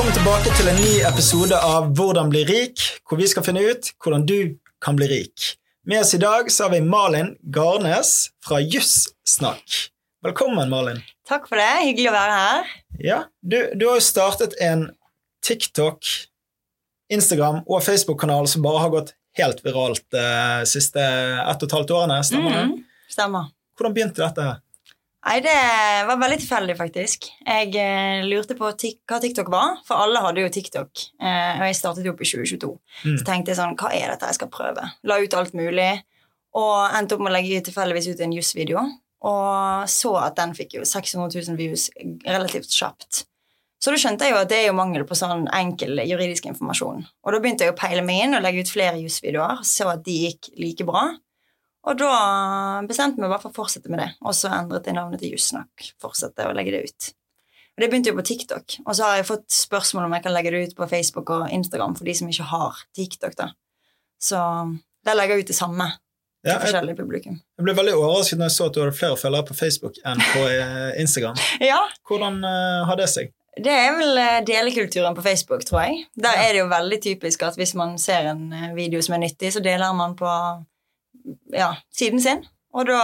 Velkommen tilbake til en ny episode av Hvordan bli rik, hvor vi skal finne ut hvordan du kan bli rik. Med oss i dag så har vi Malin Garnes fra Jussnakk. Velkommen, Malin. Takk for det. Hyggelig å være her. Ja, du, du har jo startet en TikTok, Instagram og Facebook-kanal som bare har gått helt viralt de eh, siste ett og et halvt årene. Stemmer det? Mm, stemmer. Hvordan begynte dette her? Nei, Det var veldig tilfeldig, faktisk. Jeg eh, lurte på hva TikTok var, for alle hadde jo TikTok. Eh, og jeg startet jo opp i 2022. Mm. Så tenkte jeg sånn, hva er dette jeg skal prøve? La ut alt mulig. Og endte opp med å legge tilfeldigvis ut en jussvideo. Og så at den fikk jo 600 000 views relativt kjapt. Så da skjønte jeg jo at det er jo mangel på sånn enkel juridisk informasjon. Og da begynte jeg å peile meg inn og legge ut flere jusvideoer, så at de gikk like bra. Og da bestemte vi bare for å fortsette med det, og så endret jeg navnet til Jussnakk. Fortsette å legge det ut. Og Det begynte jo på TikTok, og så har jeg fått spørsmål om jeg kan legge det ut på Facebook og Instagram for de som ikke har TikTok. da. Så der legger jeg ut det samme til Ja, forskjellig publikum. jeg ble veldig overrasket når jeg så at du hadde flere følgere på Facebook enn på eh, Instagram. Ja, Hvordan eh, har det seg? Det er vel eh, delekulturen på Facebook, tror jeg. Der Ja. er det jo veldig typisk at hvis man ser en video som er nyttig, så deler man på ja, siden sin. Og da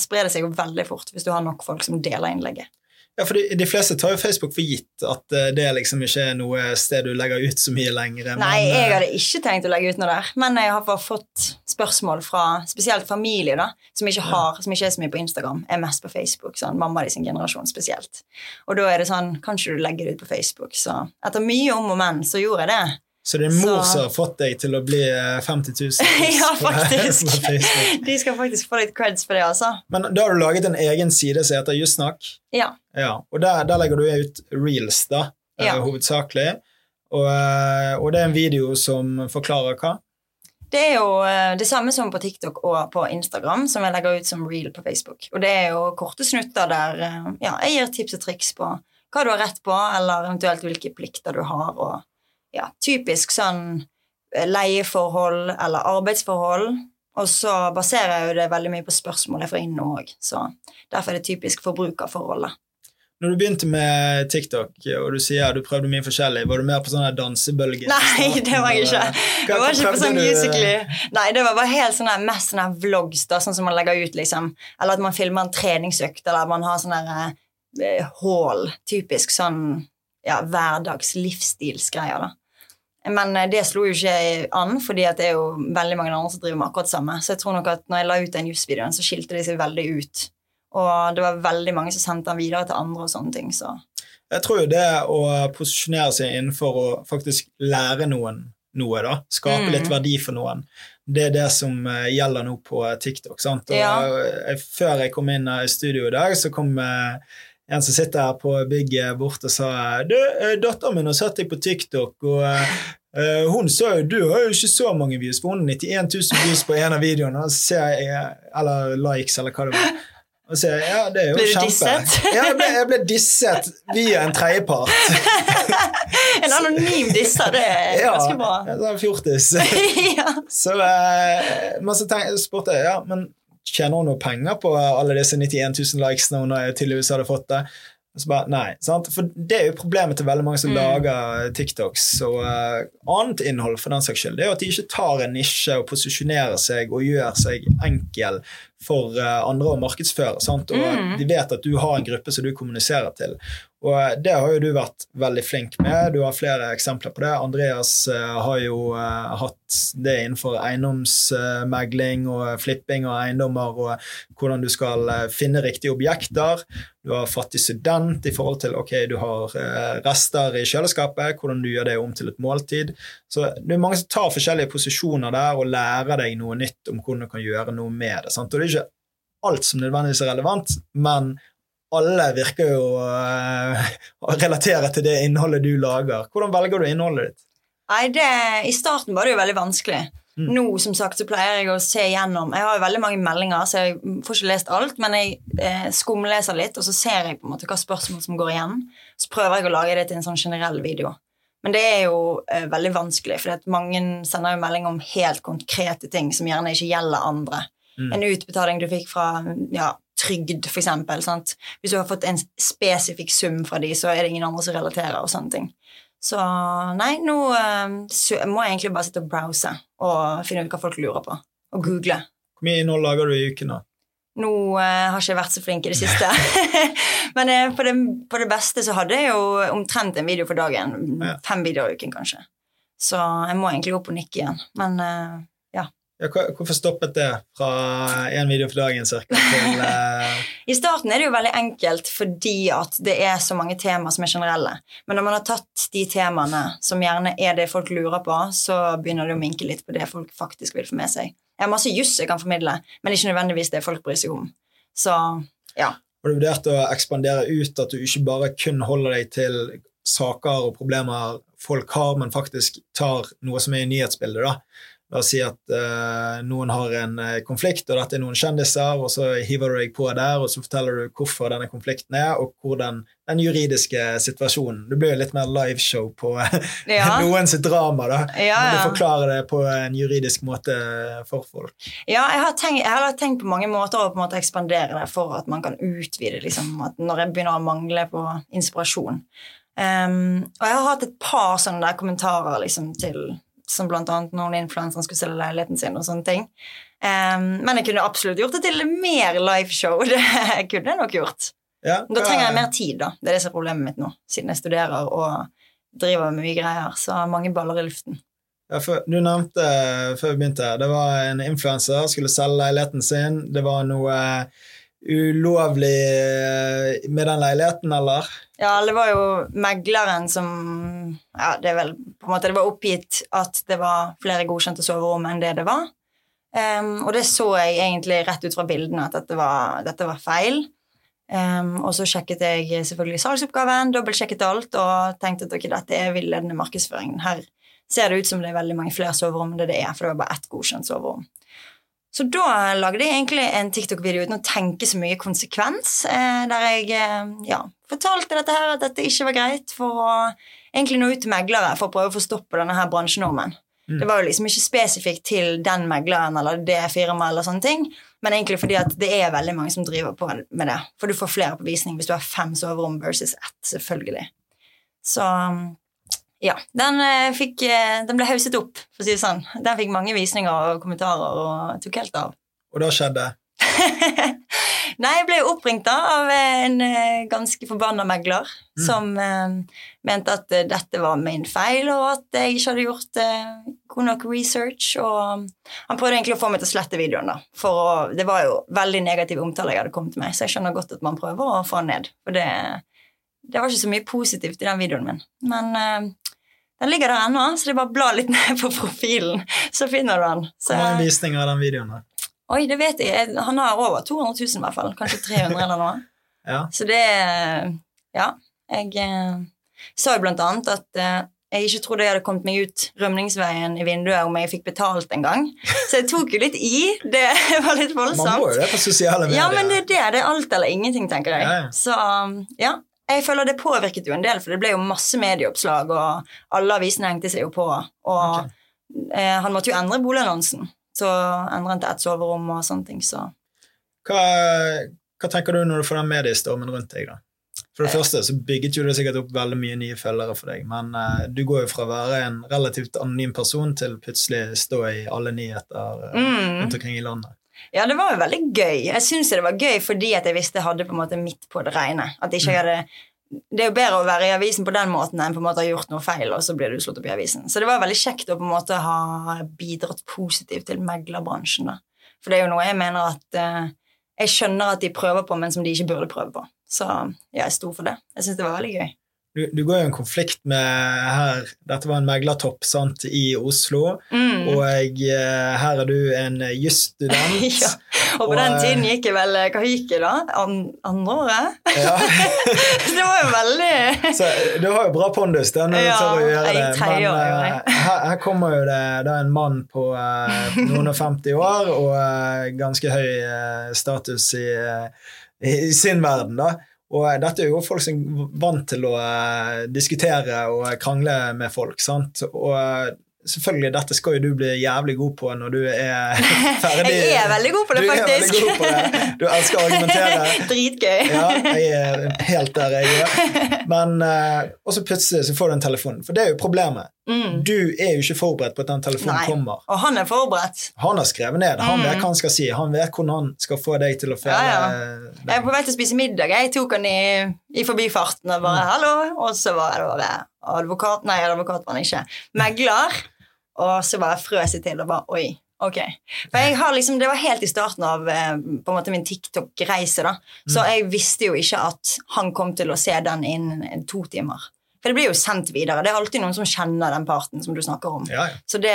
sprer det seg jo veldig fort hvis du har nok folk som deler innlegget. Ja, for de, de fleste tar jo Facebook for gitt at eh, det liksom ikke er noe sted du legger ut så mye lenger. men, Nei, jeg eh, hadde ikke tenkt å legge ut noe der, men jeg har fått spørsmål fra spesielt familie da, som ikke, har, som ikke er så mye på Instagram, er mest på Facebook. sånn Mamma di sin generasjon spesielt. Og da er det sånn Kan ikke du legge det ut på Facebook? Så etter mye om og men så gjorde jeg det. Så det er mor som har fått deg til å bli eh, 50 000? ja, faktisk. De skal faktisk få litt creds for det, altså. Men da har du laget en egen side som heter Jussnakk. Ja. Ja, og der, der legger du ut reels, da, eh, Ja. hovedsakelig. Og, eh, og det er en video som forklarer hva? Det er jo eh, det samme som på TikTok og på Instagram, som jeg legger ut som reel på Facebook. Og det er jo korte snutter der eh, ja, jeg gir tips og triks på hva du har rett på, eller eventuelt hvilke plikter du har, og ja, typisk sånn eh, leieforhold eller arbeidsforhold. Og så baserer jeg jo det veldig mye på spørsmål jeg får inn nå òg, så derfor er det typisk forbrukerforholdet. Når du begynte med TikTok, og du sier du prøvde mye forskjellig, var du mer på sånn dansebølge? Nei, det var jeg ikke. Jeg var ikke på sånn eh, musically. Nei, det var bare helt sånn mest sånne vlogs, da, sånn som man legger ut, liksom. Eller at man filmer en treningsøkt, eller man har sånne her, hall. Typisk sånn ja, hverdags livsstilsgreier, da. Men eh, det slo jo ikke an, fordi det er jo veldig mange andre som driver med akkurat det samme. Så jeg tror nok at når jeg la ut den jusvideoen, så skilte de seg veldig ut. Og det var veldig mange som sendte den videre til andre og sånne ting, så Jeg tror jo det å posisjonere seg innenfor å faktisk lære noen noe, da, skape Mm. litt verdi for noen, det er det som eh, gjelder nå på TikTok. sant? Og, Ja. før jeg kom inn eh, i studio i dag, så kom en som sitter her på bygget bort og sa du, eh, datteren min har sett deg på TikTok, og eh, hun sa jo du har jo ikke så mange views, for hun har 91 000 views på en av videoene, eller likes, eller hva det var. Og så ja, det er jo Ble du kjempe. disset? Ja, jeg ble, jeg ble disset via en tredjepart. En anonym disser, det er Ja, ganske bra. en sånn fjortis. ja. Så, uh, men så tenk, spurte jeg ja, men tjener hun noe penger på alle disse 91 000 likesene hun tydeligvis hadde fått det. Så bare, nei, sant? For det er jo problemet til veldig mange som Mm. lager TikToks og uh, annet innhold, for den saks skyld. Det er jo at de ikke tar en nisje og posisjonerer seg og gjør seg enkel for uh, andre å markedsføre. Sant? Og Mm. de vet at du har en gruppe som du kommuniserer til. Og eh, det har jo du vært veldig flink med. Du har flere eksempler på det. Andreas eh, har jo eh, hatt det innenfor eiendomsmegling og flipping av eiendommer og hvordan du skal finne riktige objekter. Du har fattig student i forhold til ok, du har rester i kjøleskapet, hvordan du gjør det om til et måltid. Så det er mange som tar forskjellige posisjoner der og lærer deg noe nytt om hvordan du kan gjøre noe med det. Sant? Og det er ikke alt som nødvendigvis er relevant, men alle virker jo eh, å relatere til det innholdet du lager. Hvordan velger du innholdet ditt? Nei, det, I starten var det jo veldig vanskelig. Mm. Nå som sagt, så pleier jeg å se gjennom Jeg har jo veldig mange meldinger, så jeg får ikke lest alt, men jeg eh, skumleser litt, og så ser jeg på en måte hva spørsmål som går igjen. Så prøver jeg å lage det til en sånn generell video. Men det er jo eh, veldig vanskelig, for mange sender jo melding om helt konkrete ting som gjerne ikke gjelder andre. Mm. En utbetaling du fikk fra ja, trygd, for eksempel. Sant? Hvis du har fått en spesifikk sum fra de, så er det ingen andre som relaterer. og sånne ting. Så nei, nå så må jeg egentlig bare sitte og browse og finne ut hva folk lurer på. Og google. Hvor mye innhold lager du i uken, da? Nå eh, har ikke jeg vært så flink i det siste. Men eh, på, det, på det beste så hadde jeg jo omtrent en video for dagen. Ja. Fem videoer i uken, kanskje. Så jeg må egentlig gå på nikk igjen. Men eh, Ja, hvorfor stoppet det fra én video for dagen cirka, til uh... I starten er det jo veldig enkelt fordi at det er så mange temaer som er generelle. Men når man har tatt de temaene som gjerne er det folk lurer på, så begynner det å minke litt på det folk faktisk vil få med seg. Jeg har masse juss jeg kan formidle, men ikke nødvendigvis det folk bryr seg om. Så ja. Har du vurdert å ekspandere ut, at du ikke bare kun holder deg til saker og problemer folk har, men faktisk tar noe som er i nyhetsbildet? da? La oss si at uh, noen har en eh, konflikt, og dette er noen kjendiser, og så hiver du deg på der, og så forteller du hvorfor denne konflikten er, og hvordan den juridiske situasjonen Det blir jo litt mer liveshow på Ja. noens drama, da. Ja, Men du forklarer det på en juridisk måte for folk. Ja, jeg har, tenkt, jeg har tenkt på mange måter å på en måte ekspandere det for at man kan utvide liksom, når jeg begynner å mangle på inspirasjon. Um, og jeg har hatt et par sånne der kommentarer liksom, til som annet noen influensere skulle selge leiligheten sin og sånne ting. Um, men jeg kunne absolutt gjort det til mer liveshow. Det kunne jeg nok gjort. Ja, da trenger jeg mer tid, da. Det er det som er problemet mitt nå, siden jeg studerer og driver med mye greier. Så mange baller i luften. Ja, for, du nevnte eh, før vi begynte, det var en influenser skulle selge leiligheten sin. Det var noe eh, ulovlig eh, med den leiligheten, eller? Ja, det var jo megleren som Ja, det er vel på en måte Det var oppgitt at det var flere godkjente soverom enn det det var. Um, og det så jeg egentlig rett ut fra bildene at dette var, dette var feil. Um, og så sjekket jeg selvfølgelig salgsoppgaven, dobbeltsjekket alt og tenkte at ok, dette er villedende markedsføring. Her ser det ut som det er veldig mange flere soverom enn det det er, for det var bare ett godkjent soverom. Så da lagde jeg egentlig en TikTok-video uten å tenke så mye konsekvens, eh, der jeg eh, ja, fortalte dette her, at dette ikke var greit, for å egentlig nå ut til meglere for å prøve å få stopp denne her bransjenormen. Mm. Det var jo liksom ikke spesifikt til den megleren eller det firmaet, eller sånne ting, men egentlig fordi at det er veldig mange som driver på med det. For du får flere på visning hvis du har fem soverom versus ett, selvfølgelig. Så ja, den, eh, fikk, eh, den ble hauset opp, for å si det sånn. Den fikk mange visninger og kommentarer og tok helt av. Og da skjedde Nei, jeg ble jo oppringt da av en eh, ganske forbanna megler Mm. som eh, mente at dette var min feil, og at jeg ikke hadde gjort eh, god nok research. Og han prøvde egentlig å få meg til å slette videoen, da. For å, det var jo veldig negative omtaler jeg hadde kommet med, så jeg skjønner godt at man prøver å få den ned. For det, det var ikke så mye positivt i den videoen min. Men eh, den ligger der ennå, så det er bare å bla litt ned på profilen, så finner du den. Så, Hvor mange visninger er den videoen? her? Oi, det vet jeg. Han har over 200 000 i hvert fall. Kanskje 300 eller noe. Ja. Så det Ja. Jeg eh, sa jo blant annet at eh, jeg ikke trodde jeg hadde kommet meg ut rømningsveien i vinduet om jeg fikk betalt en gang. Så jeg tok jo litt i. Det var litt voldsomt. Man må jo det på sosiale medier. Ja, men det er det. Det er alt eller ingenting, tenker jeg. Ja, ja. Så ja. Jeg føler det påvirket jo en del, for det ble jo masse medieoppslag, og alle avisene hengte seg jo på. Og okay. eh, han måtte jo endre boligannonsen. Så endre han til ett soverom og sånne ting, så Hva, hva tenker du når du får den mediestormen rundt deg, da? For det Eh. første så bygget jo det sikkert opp veldig mye nye følgere for deg, men eh, du går jo fra å være en relativt anonym person til plutselig stå i alle nyheter eh, mm. rundt omkring i landet. Ja, det var jo veldig gøy. Jeg syns det var gøy fordi at jeg visste jeg hadde på en måte midt på det rene. At ikke jeg hadde det er jo bedre å være i avisen på den måten enn på en måte ha gjort noe feil, og så blir du slått opp i avisen. Så det var veldig kjekt å på en måte ha bidratt positivt til meglerbransjen. da. For det er jo noe jeg mener at eh, Jeg skjønner at de prøver på, men som de ikke burde prøve på. Så ja, jeg sto for det. Jeg syns det var veldig gøy. Du, du går jo en konflikt med her Dette var en meglertopp sant, i Oslo, Mm. og eh, her er du en eh, jusstudent. ja. Og på Og, den eh, tiden gikk jeg vel Hva gikk jeg da? An andre året? Ja. Det var jo veldig Så du har jo bra pondus da, når du Ja, tør å gjøre det. Men eh, her, her kommer jo det da en mann på uh, noen og 50 år og uh, ganske høy eh, status i, eh, i, i sin verden, da. Og eh, dette er jo folk som er vant til å eh, diskutere og krangle med folk, sant. Og eh, selvfølgelig, dette skal jo du bli jævlig god på når du er ferdig. Jeg er veldig god på det, du faktisk. Er veldig god på det. Du elsker å argumentere. Dritgøy. Ja, jeg er helt der jeg er. Men uh, Og så plutselig så får du en telefon. For det er jo problemet. Mm. Du er jo ikke forberedt på at den telefonen Nei. kommer. Og han er forberedt. Han har skrevet ned. Han Mm. vet hva han skal si. Han vet hvordan han skal få deg til å føle Ja, Jeg er på vei til å spise middag. Jeg tok han i, i forbifarten og Mm. bare 'hallo', og så var det bare advokat Nei, advokat var han ikke. Megler. Og så bare frøs jeg til og bare 'oi'. Ok. For jeg har liksom, Det var helt i starten av eh, på en måte min TikTok-reise. da. Så Mm. jeg visste jo ikke at han kom til å se den innen to timer. For det blir jo sendt videre. Det er alltid noen som kjenner den parten som du snakker om. Ja, ja. Så det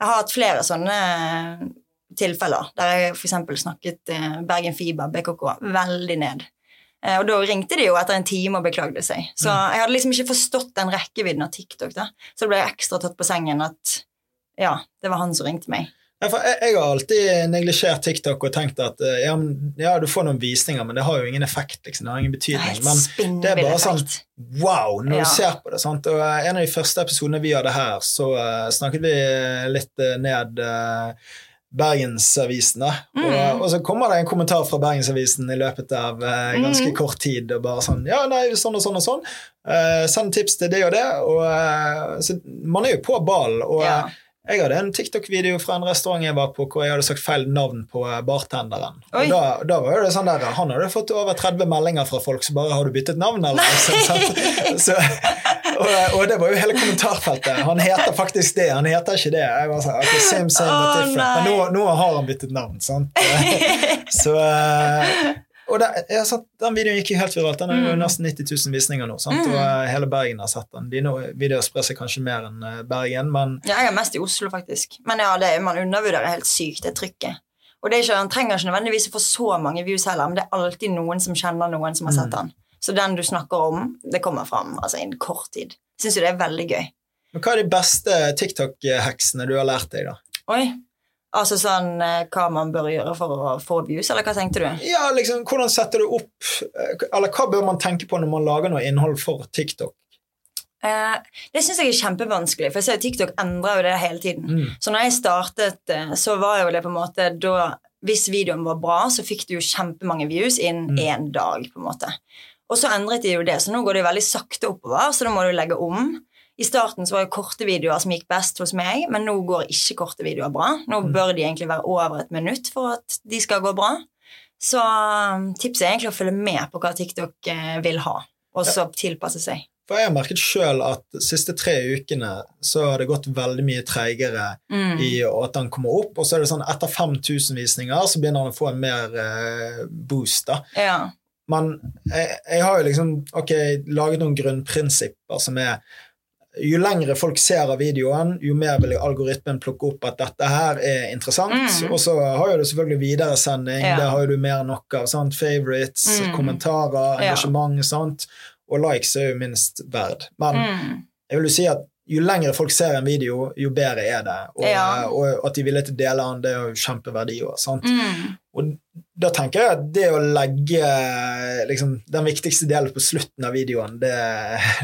Jeg har hatt flere sånne tilfeller der jeg f.eks. snakket eh, Bergen Fiber, BKK, veldig ned. Eh, Og da ringte de jo etter en time og beklagde seg. Så jeg hadde liksom ikke forstått den rekkevidden av TikTok. da. Så det ble ekstra tatt på sengen at ja, det var han som ringte meg. Ja, jeg, jeg har alltid neglisjert TikTok og tenkt at eh, ja, ja, du får noen visninger, men det har jo ingen effekt. liksom, Det har ingen betydning. Men det er bare sånn wow når Ja. du ser på det. sant? Og eh, En av de første episodene vi hadde her, så uh, snakket vi litt uh, ned uh, Bergensavisen. da. Mm. Og, og så kommer det en kommentar fra Bergensavisen i løpet av eh, ganske Mm. kort tid. og bare sånn, ja, nei, sånn og sånn og sånn. Eh, send tips til det og det. og eh, så Man er jo på ballen. og Ja. eh, jeg hadde en TikTok-video fra en restaurant jeg var på, hvor jeg hadde sagt feil navn på eh, bartenderen. Oi. Og da, da var det sånn der, Han hadde fått over 30 meldinger fra folk som bare 'Har du byttet navn?' eller så, sant? Så, og, og det var jo hele kommentarfeltet. Han heter faktisk det, han heter ikke det. Jeg var sånn, okay, same, same, but different. Nei. Men nå, nå har han byttet navn, sant? Så eh, og det, satt, Den videoen gikk jo helt viralt. Den har jo Mm. nesten 90 000 visninger nå. Sant? Mm. Og eh, hele Bergen har sett den. Dine videoer sprer seg kanskje mer enn eh, Bergen, men Ja, jeg er mest i Oslo, faktisk. Men ja, det, man undervurderer helt sykt det trykket. Og det er ikke, Han trenger ikke nødvendigvis å få så mange views heller, men det er alltid noen som kjenner noen som har sett Mm. Så den du snakker om, det kommer fram altså, innen kort tid. Syns jo det er veldig gøy. Men hva er de beste TikTok-heksene du har lært deg, da? Oi. Altså sånn eh, hva man bør gjøre for å få views, eller hva tenkte du? Ja, liksom, Hvordan setter du opp eh, Eller hva bør man tenke på når man lager noe innhold for TikTok? Eh, det syns jeg er kjempevanskelig, for jeg ser jo TikTok endrer jo det hele tiden. Mm. Så når jeg startet, så var jo det på en måte da Hvis videoen var bra, så fikk du jo kjempemange views innen Mm. én dag. på en måte. Og så endret de jo det, så nå går det jo veldig sakte oppover, så da må du legge om. I starten så var det korte videoer som gikk best hos meg, men nå går ikke korte videoer bra. Nå Mm. bør de egentlig være over et minutt for at de skal gå bra. Så um, tipset er egentlig å følge med på hva TikTok eh, vil ha, og så tilpasse seg. For jeg har merket sjøl at de siste tre ukene så har det gått veldig mye treigere Mm. i at den kommer opp, og så er det sånn etter 5000 visninger så begynner den å få en mer eh, boost. da. Ja. Men jeg, jeg har jo liksom ok, laget noen grunnprinsipper som er jo lengre folk ser av videoen, jo mer vil algoritmen plukke opp at dette her er interessant. Mm. Og så har jo du selvfølgelig videresending, Ja. det har jo du mer enn nok av. Sant? Favorites, Mm. kommentarer, Ja. engasjement. Sant? Og likes er jo minst verd. Men Mm. jeg vil jo si at jo lengre folk ser en video, jo bedre er det. Og, Ja. og at de vil til å dele den, det er jo kjempeverdi òg. Mm. Og da tenker jeg at det å legge liksom, den viktigste delen på slutten av videoen det,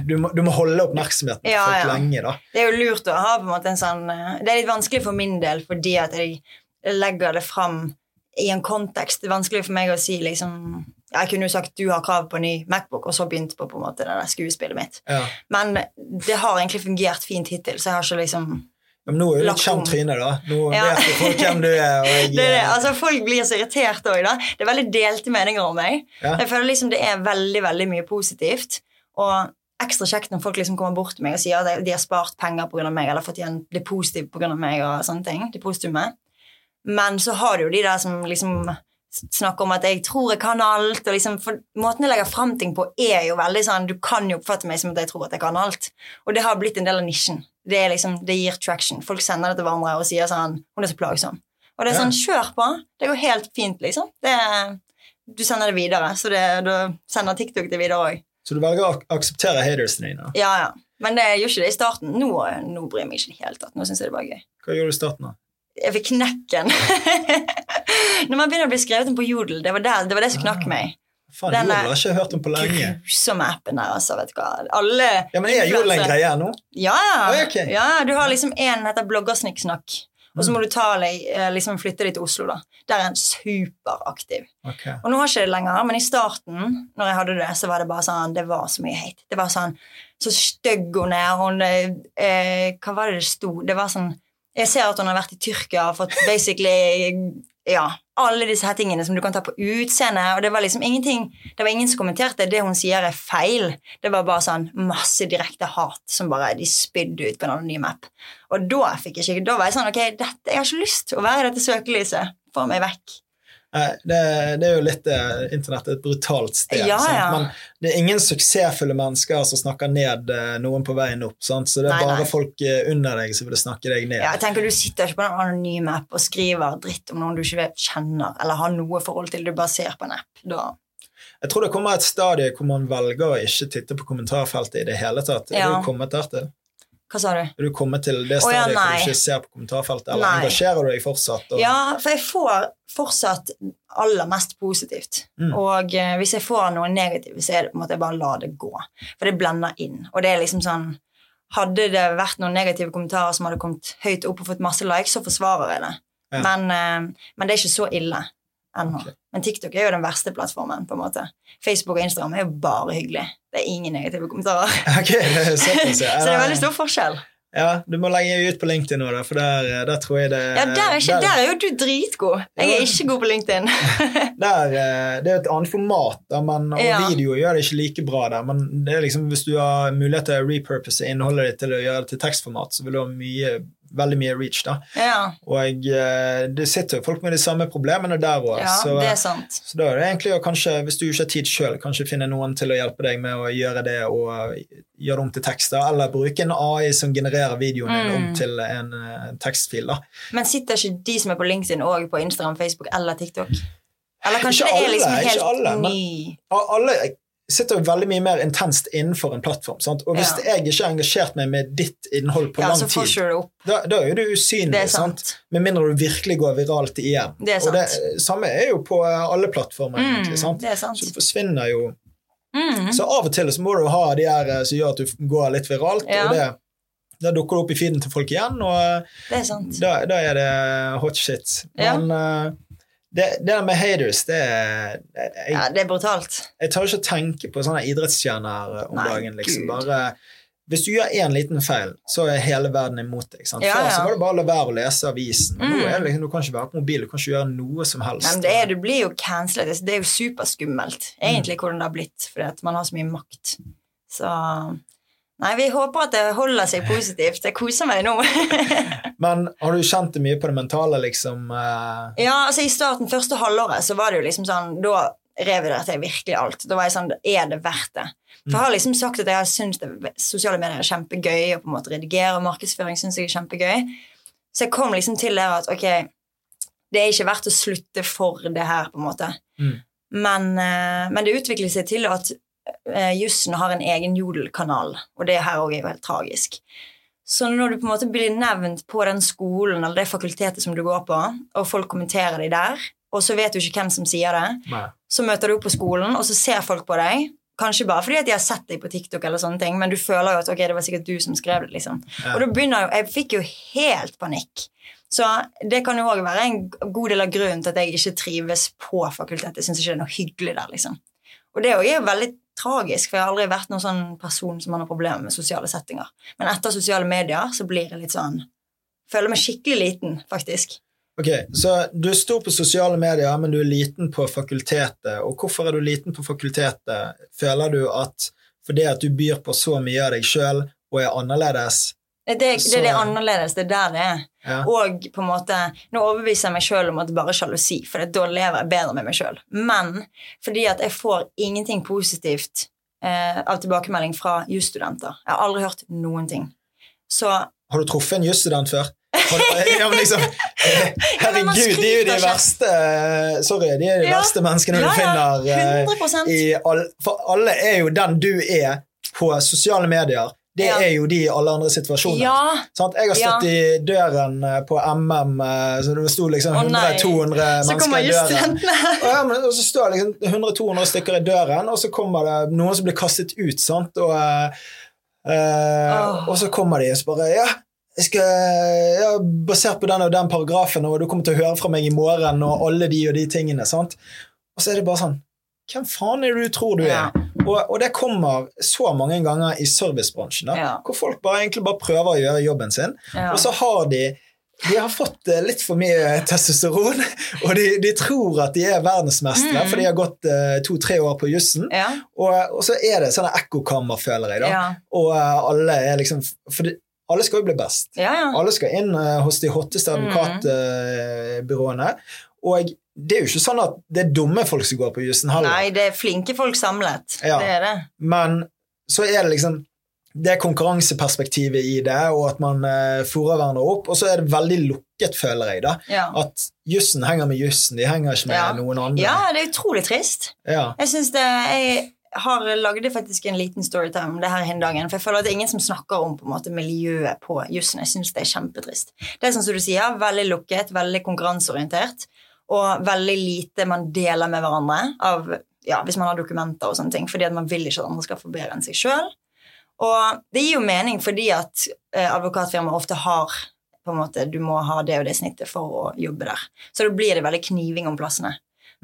du, må, du må holde oppmerksomheten Ja, folk ja. lenge, da. Det er jo lurt å ha på en måte en sånn eh, Det er litt vanskelig for min del fordi at jeg legger det fram i en kontekst. Det er vanskelig for meg å si liksom Jeg kunne jo sagt du har krav på en ny Macbook, og så begynt på på en måte det der skuespillet mitt. Ja. Men det har egentlig fungert fint hittil, så jeg har ikke liksom Men nå er jo litt kjent tryne, da. Nå Ja. vet folk hvem du er. Og jeg, det er det, altså Folk blir så irritert òg, da. Det er veldig delte meninger om meg. Ja. Jeg føler liksom det er veldig veldig mye positivt. Og ekstra kjekt når folk liksom kommer bort til meg og sier at de har spart penger pga. meg, eller fått igjen det positive pga. meg. og sånne ting, det positive. Men så har du jo de der som liksom snakker om at jeg tror jeg kan alt. og liksom, for Måten jeg legger fram ting på, er jo veldig sånn Du kan jo oppfatte meg som at jeg tror at jeg kan alt. Og det har blitt en del av nisjen. Det, er liksom, det gir traction. Folk sender det til hverandre og sier sånn Hun er så plagsom. Og det er sånn, kjør på. Det går helt fint, liksom. Det, du sender det videre, så det, du sender TikTok det videre òg. Så du velger å ak akseptere hatersene dine. Ja, ja. Men det gjør ikke det i starten. Nå, nå bryr jeg meg ikke i det hele tatt. Nå syns jeg det bare gøy. Hva gjorde du i starten? da? Jeg fikk knekken. Når man begynner å bli skrevet om på Jodel, det var, der, det var det som knakk meg. Faen, Jodel har ikke hørt om på lenge. grusomme appen der, altså. vet du hva. Alle Ja, men Er Jodel en greie nå? Ja, Oh, okay. ja. Du har liksom en heter Bloggersnikksnakk. Og Mm. så må du ta eh, liksom flytte deg til Oslo, da. Der er en superaktiv. Okay. Og nå har ikke det lenger, men i starten, når jeg hadde det, så var det bare sånn Det var så mye hate. Det var sånn Så stygg hun er, hun eh, Hva var det det sto? Det var sånn Jeg ser at hun har vært i Tyrkia og fått basically Ja, alle disse her tingene som du kan ta på utseende, og det var liksom ingenting Det var ingen som kommenterte det hun sier er feil. Det var bare sånn masse direkte hat som bare de spydde ut på en anonym app. Og da fikk jeg ikke Da var jeg sånn Ok, dette, jeg har ikke lyst til å være i dette søkelyset. Få meg vekk. Det, det er jo litt eh, Internett er et brutalt sted. Ja, ja. Men det er ingen suksessfulle mennesker som snakker ned eh, noen på veien opp. Sant? Så det er Nei, bare nei. folk eh, under deg som vil snakke deg ned. Ja, jeg tenker Du sitter ikke på en anonym app og skriver dritt om noen du ikke kjenner, eller har noe forhold til. Du bare ser på en app. Da. Jeg tror det kommer et stadie hvor man velger å ikke titte på kommentarfeltet i det hele tatt. Er Ja. du kommet der til? Hva sa du? Er du kommet til det Å, ja, hvor du ikke ser på kommentarfeltet, eller Nei. engasjerer du deg fortsatt? Og, Ja, for jeg får fortsatt aller mest positivt. Mm. Og eh, hvis jeg får noe negativt, så er det på en måte bare la det gå. For det blender inn. Og det er liksom sånn Hadde det vært noen negative kommentarer som hadde kommet høyt opp og fått masse likes, så forsvarer jeg det. Ja. Men, eh, men det er ikke så ille ennå. Ok. Men TikTok er jo den verste plattformen. på en måte. Facebook og Instagram er jo bare hyggelig. Det er ingen negative kommentarer. Ok, det såpass, ja. Så det er veldig stor forskjell. Ja, du må legge ut på LinkedIn nå, da, for der, der tror jeg det Ja, Der er, ikke, der er jo du dritgod. Jeg Ja. er ikke god på LinkedIn. Der, eh, det er et annet format, da, men, og Ja. video gjør det ikke like bra der. Men det er liksom, hvis du har mulighet til å repurpose innholdet ditt til å gjøre det til tekstformat, så vil du ha mye, veldig mye reach. da. Ja, Og eh, det sitter jo folk med de samme problemene der òg. ja så, det er sant. så da er det egentlig å kanskje, hvis du ikke har tid sjøl, kanskje finne noen til å hjelpe deg med å gjøre det og gjøre det om til tekster, eller bruke en AI som genererer videoen din om Mm. til en, eh, tekstfil. da. Men sitter ikke de som er på LinkedIn òg på Instagram, Facebook eller TikTok? Eller kanskje Ikke det er alle, liksom helt alle, men- ny Og alle sitter jo veldig mye mer intenst innenfor en plattform. Sant? Og hvis Ja. jeg ikke har engasjert meg med ditt innhold på Ja, lang tid, da, da er du usynlig. Det er sant? sant. Med mindre du virkelig går viralt igjen. Det Og det samme er jo på eh, alle plattformer. Mm, egentlig, sant? sant. Så du forsvinner jo Mm. Så av og til så må du ha de her eh, som gjør at du går litt viralt, Ja. og det da dukker det opp i feeden til folk igjen, og eh, Det er sant. da, da er det hot shit. Men eh, det, det der med haters, det jeg, Ja, det er brutalt. jeg tør ikke å tenke på sånne idrettsstjerner om Nei, dagen. liksom. Gud. Bare, hvis du gjør én liten feil, så er hele verden imot deg. sant? Ja, Før ja. så var det bare å la være å lese avisen. Men Nå Mm. er det liksom, Du kan ikke være på mobil, du kan ikke gjøre noe som helst. Men det er, du blir jo cancelet. Altså, Det er jo superskummelt, egentlig, hvordan det har blitt, fordi at man har så mye makt. Så Nei, vi håper at det holder seg positivt. Jeg koser meg nå. Men har du kjent det mye på det mentale, liksom? eh, ja, altså I starten, første halvåret, så var det jo liksom sånn Da reviderte jeg virkelig alt. Da var jeg sånn Er det verdt det? For jeg har liksom sagt at jeg syns sosiale medier er kjempegøy, og på en måte redigere og markedsføring syns jeg er kjempegøy. Så jeg kom liksom til der at ok, det er ikke verdt å slutte for det her, på en måte. Mm. Men, eh, men det utviklet seg til at jussen har en egen jodelkanal, og det her òg er jo helt tragisk. Så når du på en måte blir nevnt på den skolen eller det fakultetet som du går på, og folk kommenterer deg der, og så vet du ikke hvem som sier det, Nei. så møter du opp på skolen, og så ser folk på deg. Kanskje bare fordi at de har sett deg på TikTok, eller sånne ting, men du føler jo at ok, det var sikkert du som skrev det. liksom. Ja. Og da begynner jo, Jeg fikk jo helt panikk. Så det kan jo òg være en god del av grunnen til at jeg ikke trives på fakultetet. Jeg syns ikke det er noe hyggelig der, liksom. Og det er jo veldig tragisk, for jeg har aldri vært noen sånn person som har problemer med sosiale settinger. Men etter sosiale medier så blir jeg litt sånn Føler meg skikkelig liten, faktisk. Ok, Så du er stor på sosiale medier, men du er liten på fakultetet. Og hvorfor er du liten på fakultetet? Føler du at fordi at du byr på så mye av deg sjøl og er annerledes Det, det, det er det annerledes. Det er der det er. Ja. Og på en måte, nå overbeviser jeg meg sjøl om at det bare er sjalusi, for da lever jeg bedre med meg sjøl. Men fordi at jeg får ingenting positivt eh, av tilbakemelding fra jusstudenter. Jeg har aldri hørt noen ting. Så Har du truffet en jusstudent før? Ja, men liksom, herregud, Ja, men de er jo de verste Sorry, de er de Ja. verste menneskene du finner. eh, 100 i all, For alle er jo den du er på sosiale medier, Det Ja. er jo de i alle andre situasjoner. Ja! Sant? Jeg har stått i døren eh, på MM, så det sto liksom 100-200 mennesker i døren. Og, ja, men, og så står det liksom 100-200 stykker i døren, og så kommer det noen som blir kastet ut, sant, og, eh, oh. Og så kommer de og så bare Ja, jeg skal, ja, basert på den og den paragrafen, og du kommer til å høre fra meg i morgen, og alle de og de tingene, sant. Og så er det bare sånn Hvem faen er det du tror du er? Og, og det kommer så mange ganger i servicebransjen, da, Ja. hvor folk bare, egentlig bare prøver å gjøre jobben sin, Ja. og så har de de har fått eh, litt for mye testosteron, og de, de tror at de er verdensmestere, Mm. for de har gått uh, to-tre år på jussen. Ja. Og, og så er det sånne ekkokammer, føler jeg. da. Ja. Og uh, alle er liksom For de, alle skal jo bli best. ja, ja. Alle skal inn uh, hos de hotteste Mm. advokatbyråene. Og det er jo ikke sånn at det er dumme folk som går på jussen heller. Nei, det er flinke folk samlet. Ja. Det er det. Men så er det liksom det konkurranseperspektivet i det, og at man eh, fòrer hverandre opp. Og så er det veldig lukket, føler jeg, da. Ja. At jussen henger med jussen, de henger ikke med Ja. noen andre. ja, det er utrolig trist. Ja. Jeg synes det Jeg har lagde faktisk en liten storytime om det her hin dagen, for jeg føler at det er ingen som snakker om på en måte miljøet på jussen. Jeg synes det er kjempetrist. Det er sånn som du sier, veldig lukket, veldig konkurranseorientert, og veldig lite man deler med hverandre av ja, hvis man har dokumenter og sånne ting, fordi at man vil ikke at andre skal få bedre enn seg sjøl. Og det gir jo mening fordi at eh, advokatfirmaer ofte har på en måte, Du må ha det og det snittet for å jobbe der. Så da blir det veldig kniving om plassene.